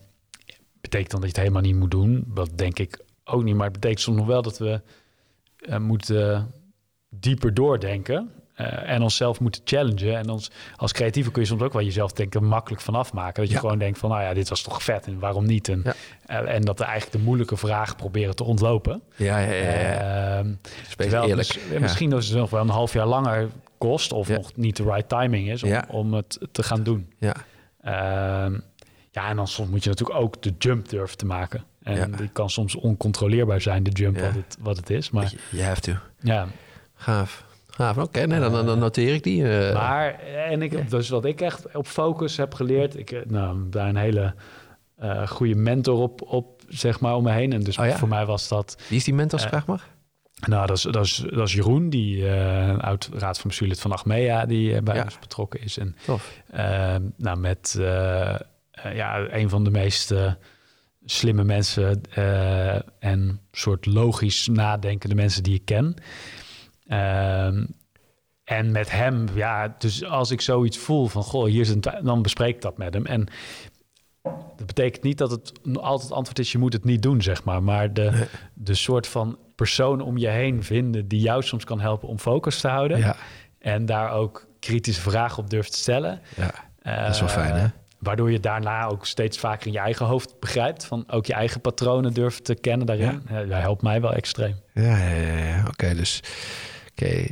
betekent dan dat je het helemaal niet moet doen? Dat denk ik ook niet. Maar het betekent soms wel dat we eh, moeten dieper doordenken. Eh, en onszelf moeten challengen. En ons, als creatieve kun je soms ook wel jezelf denken makkelijk van afmaken. Dat je Ja. gewoon denkt van, nou ja, dit was toch vet en waarom niet? En, Ja. en dat er eigenlijk de moeilijke vragen proberen te ontlopen. Ja, ja, ja. terwijl eerlijk. dus, misschien dat het nog wel een half jaar langer kost... of nog niet de right timing is om, om het te gaan doen. Ja. Ehm, ja, en dan soms moet je natuurlijk ook de jump durven te maken. En die kan soms oncontroleerbaar zijn, de jump wat, het, wat het is. Maar You have to. ja, Gaaf. Gaaf. Oké, nee, dan, dan, dan noteer ik die. eh. maar en ik, dus wat ik echt op focus heb geleerd, ik eh, nou, daar een hele eh, goede mentor op, op, zeg maar, om me heen. En dus Oh ja? voor mij was dat, Wie is die mentor, Eh, vraag mag? nou, dat is, dat is, dat is Jeroen, die eh, een oud raad van bestuurlid van Achmea, die eh, bij Ja. ons betrokken is. En Tof. eh, nou, met eh, eh, ja, een van de meest eh, slimme mensen eh, en soort logisch nadenkende mensen die ik ken. Ehm, en met hem, ja, dus als ik zoiets voel van, goh, hier is een, dan bespreek ik dat met hem. En dat betekent niet dat het altijd antwoord is, je moet het niet doen, zeg maar. Maar de, de soort van persoon om je heen vinden die jou soms kan helpen om focus te houden. Ja. En daar ook kritische vragen op durft te stellen. Ja, dat is wel fijn, hè? Eh, Waardoor je daarna ook steeds vaker in je eigen hoofd begrijpt. Van ook je eigen patronen durft te kennen daarin. Ja. dat helpt mij wel extreem. Ja, ja, ja. ja. Oké, dus...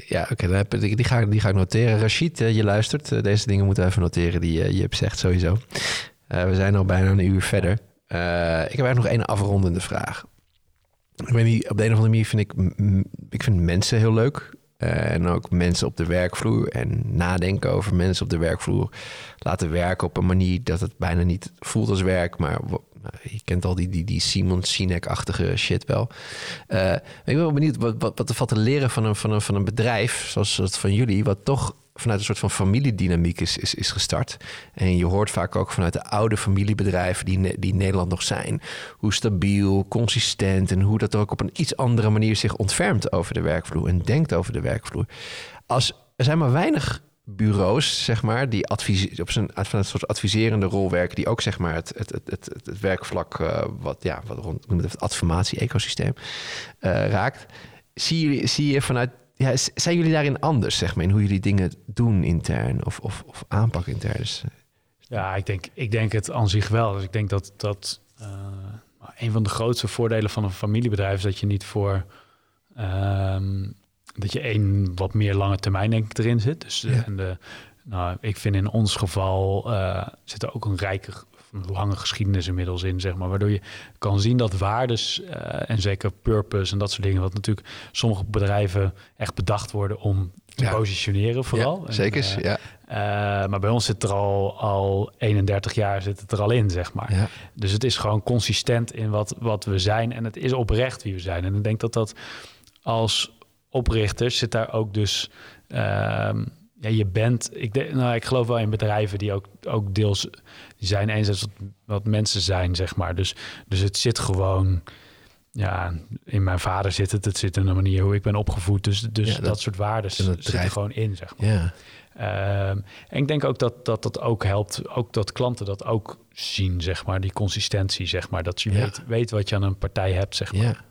Ja, oké. heb ik- die, ga, ik- die ga ik noteren. Rashid, eh, je luistert. Eh, deze dingen moeten we even noteren die eh, je hebt zegt sowieso. We zijn al bijna een uur verder. Ik heb eigenlijk nog één afrondende vraag. Ik weet niet, op de een of andere manier vind ik... Ik vind mensen heel leuk. En ook mensen op de werkvloer. En nadenken over mensen op de werkvloer. Laten werken op een manier dat het bijna niet voelt als werk. Maar je kent al die, die, die Simon Sinek-achtige shit wel. Eh, ik ben wel benieuwd wat, wat, wat er valt te leren van een, van, een, van een bedrijf zoals het van jullie, wat toch vanuit een soort van familiedynamiek is, is, is gestart. En je hoort vaak ook vanuit de oude familiebedrijven die, die Nederland nog zijn, hoe stabiel, consistent en hoe dat er ook op een iets andere manier zich ontfermt over de werkvloer en denkt over de werkvloer. Als, er zijn maar weinig bureaus, zeg maar, die advise- op zijn van een soort adviserende rol werken, die ook zeg maar het, het, het, het, werkvlak, eh, wat ja, wat rond het adformatie-ecosysteem eh, raakt. Zie je, zie je vanuit, ja, zijn jullie daarin anders, zeg maar, in hoe jullie dingen doen intern of, of, of aanpakken intern? Dus, eh, Ja, ik denk, ik denk het aan zich wel. Dus ik denk dat dat een van de grootste voordelen van een familiebedrijf is dat je niet voor ehm, dat je één wat meer lange termijn denk ik erin zit. Dus eh, Ja. en de, nou, ik vind in ons geval eh, zit er ook een rijke lange geschiedenis inmiddels in, zeg maar, waardoor je kan zien dat waardes eh, en zeker purpose en dat soort dingen, wat natuurlijk sommige bedrijven echt bedacht worden om te Ja. positioneren vooral. ja, En, zeker, ja. maar bij ons zit er al, al 31 jaar zit het er al in, zeg maar. ja. Dus het is gewoon consistent in wat, wat we zijn. En het is oprecht wie we zijn. En ik denk dat dat als oprichters zit daar ook dus... ehm, ja, je bent... Ik, denk, nou, ik geloof wel in bedrijven die ook, ook deels zijn eens wat, wat mensen zijn, zeg maar. Dus, dus het zit gewoon... Ja, in mijn vader zit het. Het zit in de manier hoe ik ben opgevoed. Dus, dus Ja, dat, dat- soort waarden zitten er gewoon in, zeg maar. ja. Ehm, en ik denk ook dat, dat dat ook helpt, ook dat klanten dat ook zien, zeg maar, die consistentie, zeg maar, dat je Ja. weet, weet wat je aan een partij hebt, zeg maar.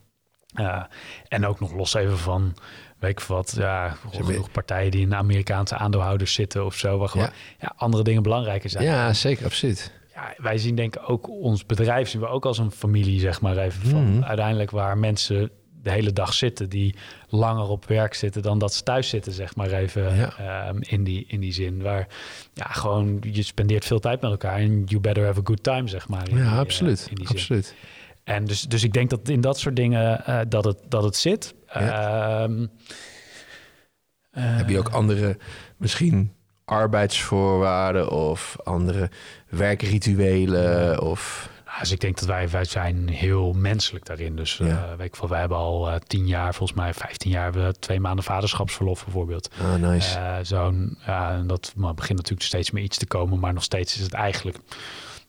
En ook nog los even van, weet ik wat, ja, genoeg partijen die in Amerikaanse aandeelhouders zitten of zo, waar gewoon Ja. ja. andere dingen belangrijker zijn. ja, zeker, absoluut. Ja, wij zien denk ik ook ons bedrijf zien we ook als een familie, zeg maar even van Mhm. uiteindelijk waar mensen de hele dag zitten die langer op werk zitten dan dat ze thuis zitten, zeg maar even Ja. ehm, in, die, in die zin. Waar ja, gewoon je spendeert veel tijd met elkaar en you better have a good time, zeg maar. die, Ja, eh, absoluut. zin. En dus, dus ik denk dat in dat soort dingen eh, dat, het, dat het zit. Ja. Ehm, eh, Heb je ook andere, misschien arbeidsvoorwaarden of andere werkrituelen of... Nou, dus ik denk dat wij, wij zijn heel menselijk daarin. Dus eh, Ja. weet ik wij hebben al eh, tien jaar, volgens mij 15 jaar, we twee maanden vaderschapsverlof bijvoorbeeld. Ah, nice. Eh, Zo'n, ja, en dat maar begint natuurlijk steeds meer iets te komen, maar nog steeds is het eigenlijk,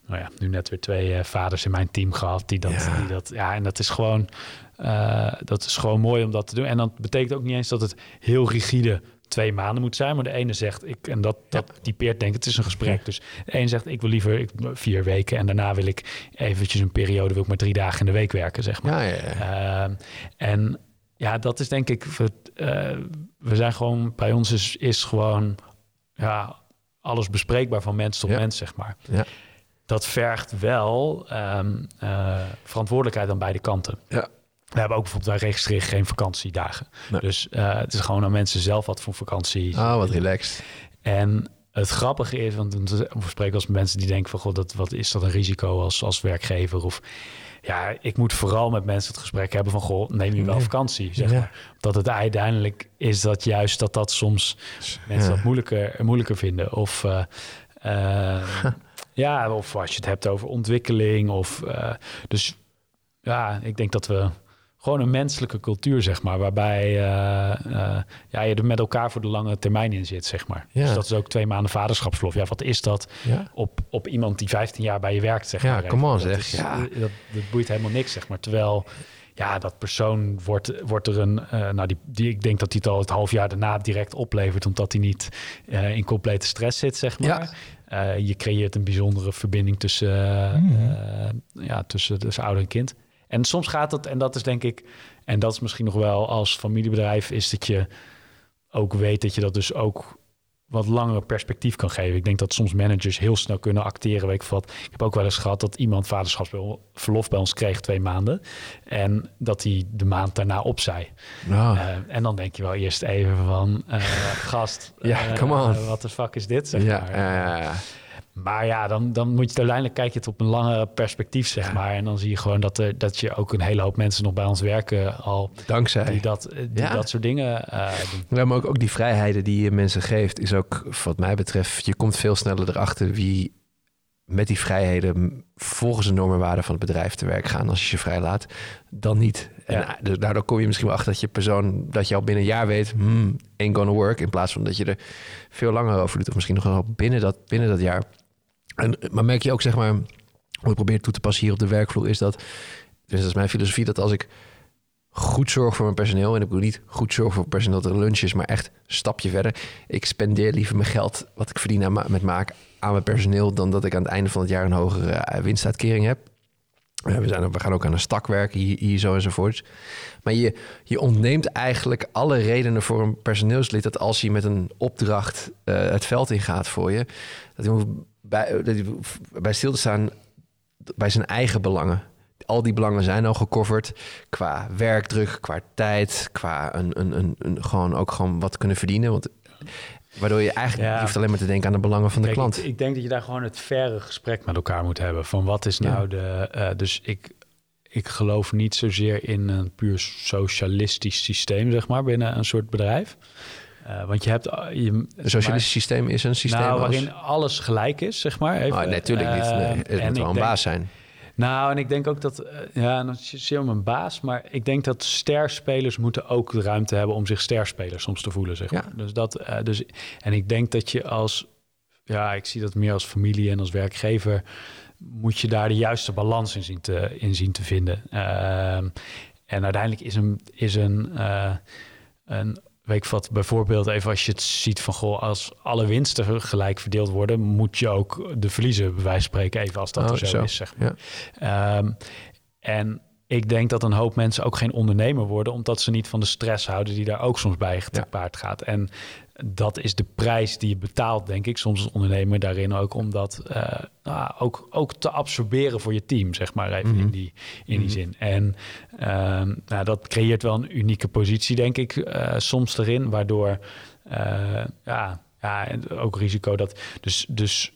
nou ja, nu net weer twee eh, vaders in mijn team gehad die dat, Ja. die dat, ja, en dat is gewoon, eh, dat is gewoon mooi om dat te doen. En dat betekent ook niet eens dat het heel rigide twee maanden moet zijn, maar de ene zegt ik en dat dat typeert denk ik, het is een gesprek. Dus de ene zegt ik wil liever ik, vier weken en daarna wil ik eventjes een periode wil ik maar drie dagen in de week werken, zeg maar. ja, ja, ja. Ehm, en ja, dat is denk ik, we, eh, we zijn gewoon, bij ons is, is gewoon ja, alles bespreekbaar van mens tot Ja. mens, zeg maar. Ja. Dat vergt wel ehm, eh, verantwoordelijkheid aan beide kanten. Ja. We hebben ook bijvoorbeeld, wij registreren geen vakantiedagen. Nee. Dus eh, het is gewoon aan mensen zelf wat voor vakantie. Oh, wat relaxed. En het grappige is, want we spreken als mensen die denken van, god, dat, wat is dat een risico als, als werkgever? Of ja, ik moet vooral met mensen het gesprek hebben van, goh, neem je wel Nee. vakantie, zeg Ja. maar. Dat het uiteindelijk is dat juist dat dat soms mensen Ja. dat moeilijker, moeilijker vinden. Of eh, [laughs] ja, of als je het hebt over ontwikkeling. Of, eh, dus ja, ik denk dat we gewoon een menselijke cultuur, zeg maar, waarbij eh, eh, ja, je er met elkaar voor de lange termijn in zit, zeg maar. Ja. Dus dat is ook twee maanden vaderschapsverlof. Ja, wat is dat Ja. op, op iemand die 15 jaar bij je werkt, zeg Ja, maar. come on, dat zeg. is- Ja. Dat, dat boeit helemaal niks, zeg maar. Terwijl, ja, dat persoon wordt, wordt er een, uh, nou die, die, ik denk dat hij het al het half jaar daarna direct oplevert, omdat hij niet uh, in complete stress zit, zeg maar. Uh, je creëert een bijzondere verbinding tussen, mm. ja, tussen, tussen ouder en kind. En soms gaat het, en dat is denk ik, en dat is misschien nog wel als familiebedrijf, is dat je ook weet dat je dat dus ook wat langer perspectief kan geven. Ik denk dat soms managers heel snel kunnen acteren. Weet ik, wat. ik heb ook wel eens gehad dat iemand vaderschapsverlof bij ons kreeg twee maanden. En dat hij de maand daarna opzij. Uh, en dan denk je wel eerst even van, uh, [laughs] gast, ja, come on. wat de fuck is dit? Zeg maar. Maar ja, dan, dan moet je uiteindelijk kijk je het op een lange perspectief, zeg maar. En dan zie je gewoon dat, er, dat je ook een hele hoop mensen nog bij ons werken al. Dankzij. Die dat, die dat soort dingen uh, doen. Ja, maar ook, ook die vrijheden die je mensen geeft, is ook wat mij betreft, je komt veel sneller erachter wie met die vrijheden volgens de normen waarden van het bedrijf te werk gaan als je je vrijlaat, dan niet. En ja. dus daardoor kom je misschien wel achter dat je persoon, dat je al binnen een jaar weet, hmm, ain't gonna work, in plaats van dat je er veel langer over doet, of misschien nog wel binnen dat, binnen dat jaar. En, maar merk je ook, zeg maar, hoe ik probeer toe te passen hier op de werkvloer, is dat, dus dat is mijn filosofie, dat als ik goed zorg voor mijn personeel, en ik bedoel niet goed zorgen voor personeel dat er lunch is, maar echt een stapje verder. Ik spendeer liever mijn geld, wat ik verdien aan met maken, aan mijn personeel, dan dat ik aan het einde van het jaar een hogere eh, winstuitkering heb. We, zijn, we gaan ook aan een stak werken, hier, hier zo enzovoorts. Maar je, je ontneemt eigenlijk alle redenen voor een personeelslid... dat als hij met een opdracht uh, het veld ingaat voor je... dat hij bij, bij stil te staan bij zijn eigen belangen. Al die belangen zijn al gecoverd qua werkdruk, qua tijd, qua een, een, een, een gewoon ook gewoon wat kunnen verdienen. Want Waardoor je eigenlijk ja. hoeft alleen maar te denken aan de belangen van de klant. Ik, ik, denk dat je daar gewoon het verre gesprek met elkaar moet hebben. Van wat is nou de. Uh, dus ik, ik geloof niet zozeer in een puur socialistisch systeem, zeg maar, binnen een soort bedrijf. Uh, want je hebt... Uh, je, een socialistisch systeem is een systeem nou, waarin alles gelijk is, zeg maar. Even, oh, natuurlijk niet. Nee, het moet wel een baas zijn. Nou, en ik denk ook dat, ja, dat is heel mijn baas, maar ik denk dat sterspelers moeten ook de ruimte hebben om zich sterspelers soms te voelen, zeg maar. Ja. Dus dat, uh, dus, en ik denk dat je als, ja, ik zie dat meer als familie en als werkgever, moet je daar de juiste balans in zien te, in zien te vinden. Uh, en uiteindelijk is een, is een, uh, een wat, bijvoorbeeld even als je het ziet van goh, als alle winsten gelijk verdeeld worden, moet je ook de verliezen bij wijze spreken even als dat oh, er zo, is, zeg maar. Ja. Um, en ik denk dat een hoop mensen ook geen ondernemer worden, omdat ze niet van de stress houden die daar ook soms bij gepaard ja. gaat. En dat is de prijs die je betaalt, denk ik, soms als ondernemer daarin ook om dat uh, nou, ook, ook te absorberen voor je team, zeg maar, even in mhm. die, in die mhm. zin. En uh, nou, dat creëert wel een unieke positie, denk ik, uh, soms erin, waardoor, uh, ja, ja, ook risico dat, dus, dus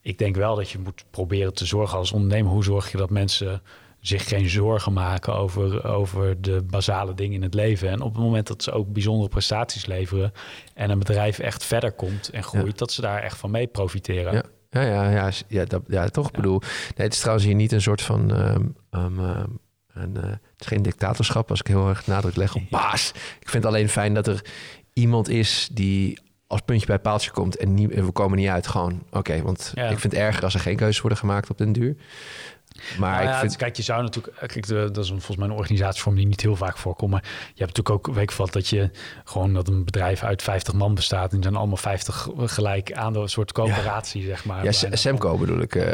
ik denk wel dat je moet proberen te zorgen als ondernemer, hoe zorg je dat mensen zich geen zorgen maken over, over de basale dingen in het leven. En op het moment dat ze ook bijzondere prestaties leveren en een bedrijf echt verder komt en groeit, dat ze daar echt van mee profiteren. Ja. Ja, ja, ja, ja, dat, ja toch. bedoel, nee, het is trouwens hier niet een soort van. Um, um, een, uh, het is geen dictatorschap als ik heel erg nadruk leg op baas. Ik vind het alleen fijn dat er iemand is die als puntje bij paaltje komt en, niet, en we komen niet uit. Gewoon oké, want ik vind het erger als er geen keuzes worden gemaakt op den duur. Maar nou ja, ik vind... kijk, je zou natuurlijk... Eh, kijk, de, dat is een, volgens mij een organisatievorm die niet heel vaak voorkomt. Maar je hebt natuurlijk ook, weet wat, dat je gewoon dat een bedrijf uit 50 man bestaat. En zijn allemaal 50 gelijk aan een soort coöperatie, zeg maar. Ja, Semco bedoel ik. Uh,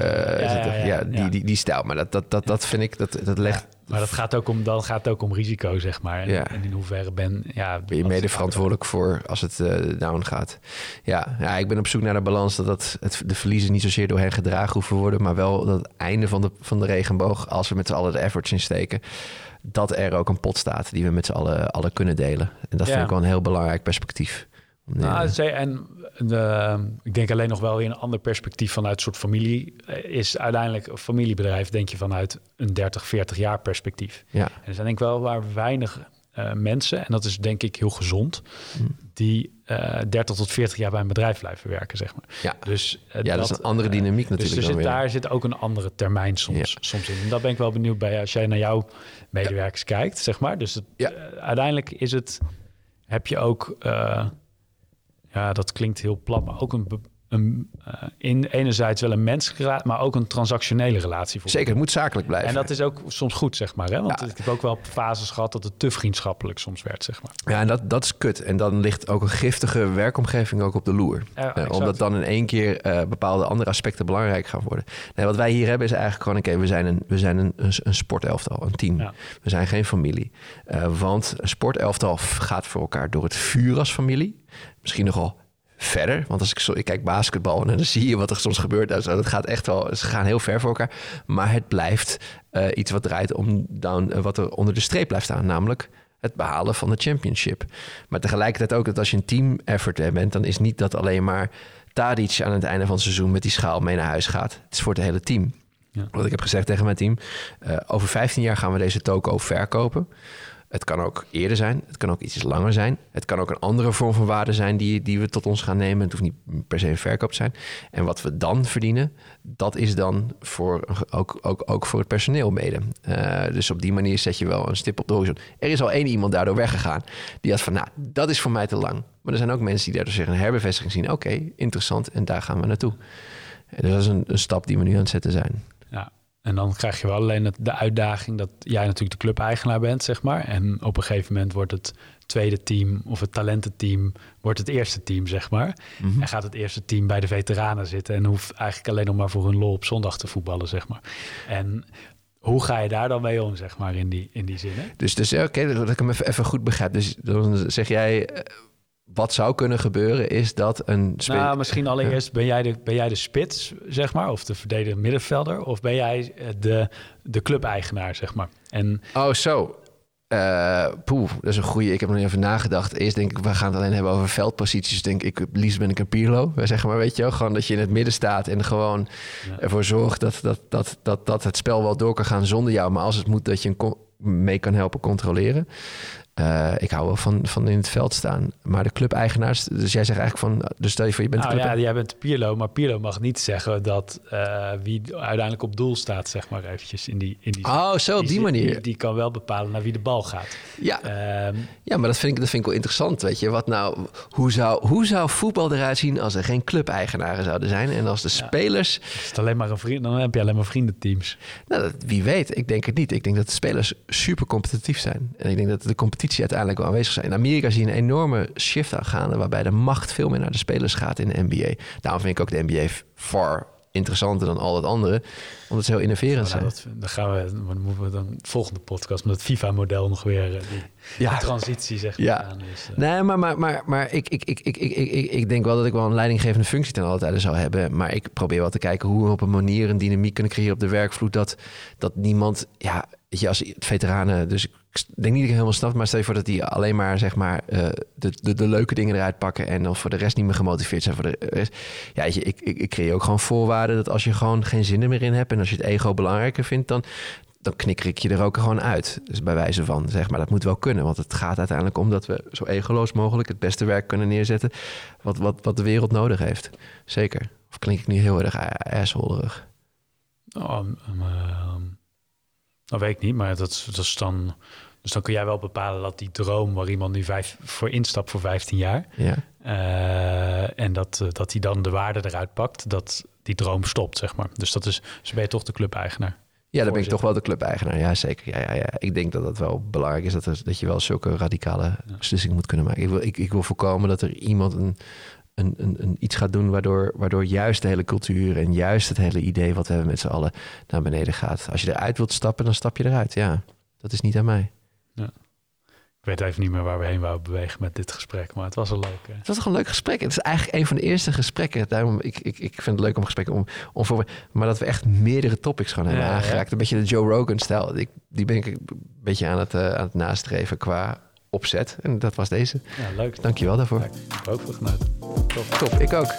ja, ja, die, die, die stijl. Maar dat, dat, dat, dat vind ik, dat, dat legt maar dat gaat ook om, dan gaat ook om risico, zeg maar. En, ja. en in hoeverre ben, ja, ben je mede verantwoordelijk voor als het uh, down gaat. Ja, ja, ik ben op zoek naar de balans dat, dat het, de verliezen niet zozeer door hen gedragen hoeven worden, maar wel dat het einde van de, van de regenboog, als we met z'n allen de efforts in steken, dat er ook een pot staat die we met z'n allen, allen kunnen delen. En dat vind ik wel een heel belangrijk perspectief. Nou, en de, ik denk alleen nog wel in een ander perspectief vanuit soort familie. Eh, is uiteindelijk een familiebedrijf, denk je vanuit een 30, 40 jaar perspectief. Ja. En er zijn denk ik wel waar weinig uh, mensen, en dat is denk ik heel gezond, mm. die uh, eh, 30 tot 40 jaar bij een bedrijf blijven werken, zeg maar. Ja, dus, uh, ja dat, is een andere dynamiek natuurlijk. Dus zit, daar zit ook een andere termijn soms, soms in. En dat ben ik wel benieuwd bij als jij naar jouw medewerkers kijkt, zeg maar. Dus het, uiteindelijk is het, heb je ook ja, dat klinkt heel plat, maar ook een, een, uh, in enerzijds wel een menselijke relatie, maar ook een transactionele relatie. Zeker, het moet zakelijk blijven. En dat is ook soms goed, zeg maar. Hè? Want ik heb ook wel fases gehad dat het te vriendschappelijk soms werd, zeg maar. Ja, en dat, dat is kut. En dan ligt ook een giftige werkomgeving ook op de loer. Ja, uh, omdat dan in één keer uh, bepaalde andere aspecten belangrijk gaan worden. Nee, wat wij hier hebben is eigenlijk gewoon... oké, we zijn een, we zijn een, een, een sportelftal, een team. Ja. We zijn geen familie. want een sportelftal gaat voor elkaar door het vuur als familie. Misschien nogal verder. Want als ik, zo, ik kijk basketbal en dan zie je wat er soms gebeurt. Dat gaat echt wel, ze gaan heel ver voor elkaar. Maar het blijft uh, iets wat draait om dan, uh, wat er onder de streep blijft staan. Namelijk het behalen van de championship. Maar tegelijkertijd ook dat als je een team effort bent, dan is niet dat alleen maar Tadic aan het einde van het seizoen met die schaal mee naar huis gaat. Het is voor het hele team. Ja. Wat ik heb gezegd tegen mijn team, uh, over 15 jaar gaan we deze toko verkopen. Het kan ook eerder zijn. Het kan ook iets langer zijn. Het kan ook een andere vorm van waarde zijn die, die we tot ons gaan nemen. Het hoeft niet per se een verkoop te zijn. En wat we dan verdienen, dat is dan voor, ook, ook, ook voor het personeel mede. Uh, dus op die manier zet je wel een stip op de horizon. Er is al één iemand daardoor weggegaan. Die had van, nou, dat is voor mij te lang. Maar er zijn ook mensen die daardoor zich een herbevestiging zien. Oké, interessant. En daar gaan we naartoe. Dus dat is een stap die we nu aan het zetten zijn. En dan krijg je wel alleen de uitdaging dat jij natuurlijk de club-eigenaar bent, zeg maar. En op een gegeven moment wordt het tweede team of het talententeam wordt het eerste team, zeg maar. Mm-hmm. En gaat het eerste team bij de veteranen zitten en hoeft eigenlijk alleen nog maar voor hun lol op zondag te voetballen, zeg maar. En hoe ga je daar dan mee om, zeg maar, in die, in die zin? Dus, dus oké, dat ik hem even, even goed begrijp. Dus dan zeg jij wat zou kunnen gebeuren is dat een... Nou, misschien allereerst ben jij, de, ben jij de spits, zeg maar, of de verdedigende middenvelder, of ben jij eh, de, de club-eigenaar, zeg maar? En... Oh, zo. Uh, poeh, dat is een goede. Ik heb nog even nagedacht. Eerst denk ik, we gaan het alleen hebben over veldposities. Denk ik, liefst ben ik een Pirlo. Wij zeggen maar, weet je wel, gewoon dat je in het midden staat en gewoon ervoor zorgt dat, dat, dat, dat, dat het spel wel door kan gaan zonder jou. Maar als het moet, dat je een mee kan helpen controleren. Uh, ik hou wel van, van in het veld staan. Maar de club-eigenaars, dus jij zegt eigenlijk van, dus stel je voor je bent nou, club ja, jij bent Pirlo, maar Pirlo mag niet zeggen dat uh, wie uiteindelijk op doel staat, zeg maar eventjes in die. In die oh, zo op die, manier. Die, die, kan wel bepalen naar wie de bal gaat. Ja, um, ja maar dat vind, ik, dat vind ik wel interessant. Weet je, wat nou, hoe zou, hoe zou voetbal eruit zien als er geen club-eigenaren zouden zijn en als de ja. spelers. Is het alleen maar een vriend, dan heb je alleen maar vriendenteams. Nou, dat, wie weet. Ik denk het niet. Ik denk dat de spelers super competitief zijn. En ik denk dat de competitie uiteindelijk wel aanwezig zijn. In Amerika zie je een enorme shift aangaande... waarbij de macht veel meer naar de spelers gaat in de NBA. Daarom vind ik ook de NBA far interessanter dan al het andere. Omdat ze heel innoverend zijn. Dat, dan gaan we, dan moeten we dan volgende podcast met het FIFA-model nog weer... Eh, die, ja. transitie, zeg maar. Ja. Dus, uh... Nee, maar, maar, maar, maar ik, ik, ik, ik, ik, ik, ik denk wel dat ik wel een leidinggevende functie ten alle tijde zou hebben. Maar ik probeer wel te kijken hoe we op een manier een dynamiek kunnen creëren op de werkvloer. Dat, dat niemand, ja, je, als veteranen, dus ik denk niet dat ik helemaal snap, maar stel je voor dat die alleen maar zeg maar uh, de, de, de, leuke dingen eruit pakken en dan voor de rest niet meer gemotiveerd zijn. Voor de rest. Ja, weet je, ik, ik, ik creëer ook gewoon voorwaarden dat als je gewoon geen zin er meer in hebt en als je het ego belangrijker vindt, dan, dan knikker ik je er ook gewoon uit. Dus bij wijze van, zeg maar, dat moet wel kunnen. Want het gaat uiteindelijk om dat we zo egoloos mogelijk het beste werk kunnen neerzetten wat, wat, wat de wereld nodig heeft. Zeker. Of klink ik nu heel erg assholerig? Oh, um, dat weet ik niet, maar dat, dat is dan... Dus dan kun jij wel bepalen dat die droom waar iemand nu vijf, voor instapt voor 15 jaar... Ja. Uh, en dat, dat hij dan de waarde eruit pakt, dat die droom stopt, zeg maar. Dus dat is, dus ben je toch de club-eigenaar. Ja, dan ben ik toch wel de club-eigenaar. Ja, zeker. Ja, ja, ja. Ik denk dat dat wel belangrijk is, dat, er, dat je wel zulke radicale beslissingen moet kunnen maken. Ik wil, ik, ik wil voorkomen dat er iemand een, een, een, een, iets gaat doen waardoor, waardoor juist de hele cultuur en juist het hele idee wat we hebben met z'n allen naar beneden gaat. Als je eruit wilt stappen, dan stap je eruit. Ja, dat is niet aan mij. Ja. Ik weet even niet meer waar we heen wouden bewegen met dit gesprek, maar het was een leuk. Het was toch een leuk gesprek. Het is eigenlijk een van de eerste gesprekken. Daarom, ik, ik, ik vind het leuk om gesprekken om, om voor, maar dat we echt meerdere topics gewoon hebben ja, aangeraakt. Een beetje de Joe Rogan-stijl. Die ben ik een beetje aan het, uh, aan het nastreven qua opzet. En dat was deze. Ja, leuk. Dankjewel daarvoor. Ja, ik heb ook veel genoten. Top. Top, ik ook.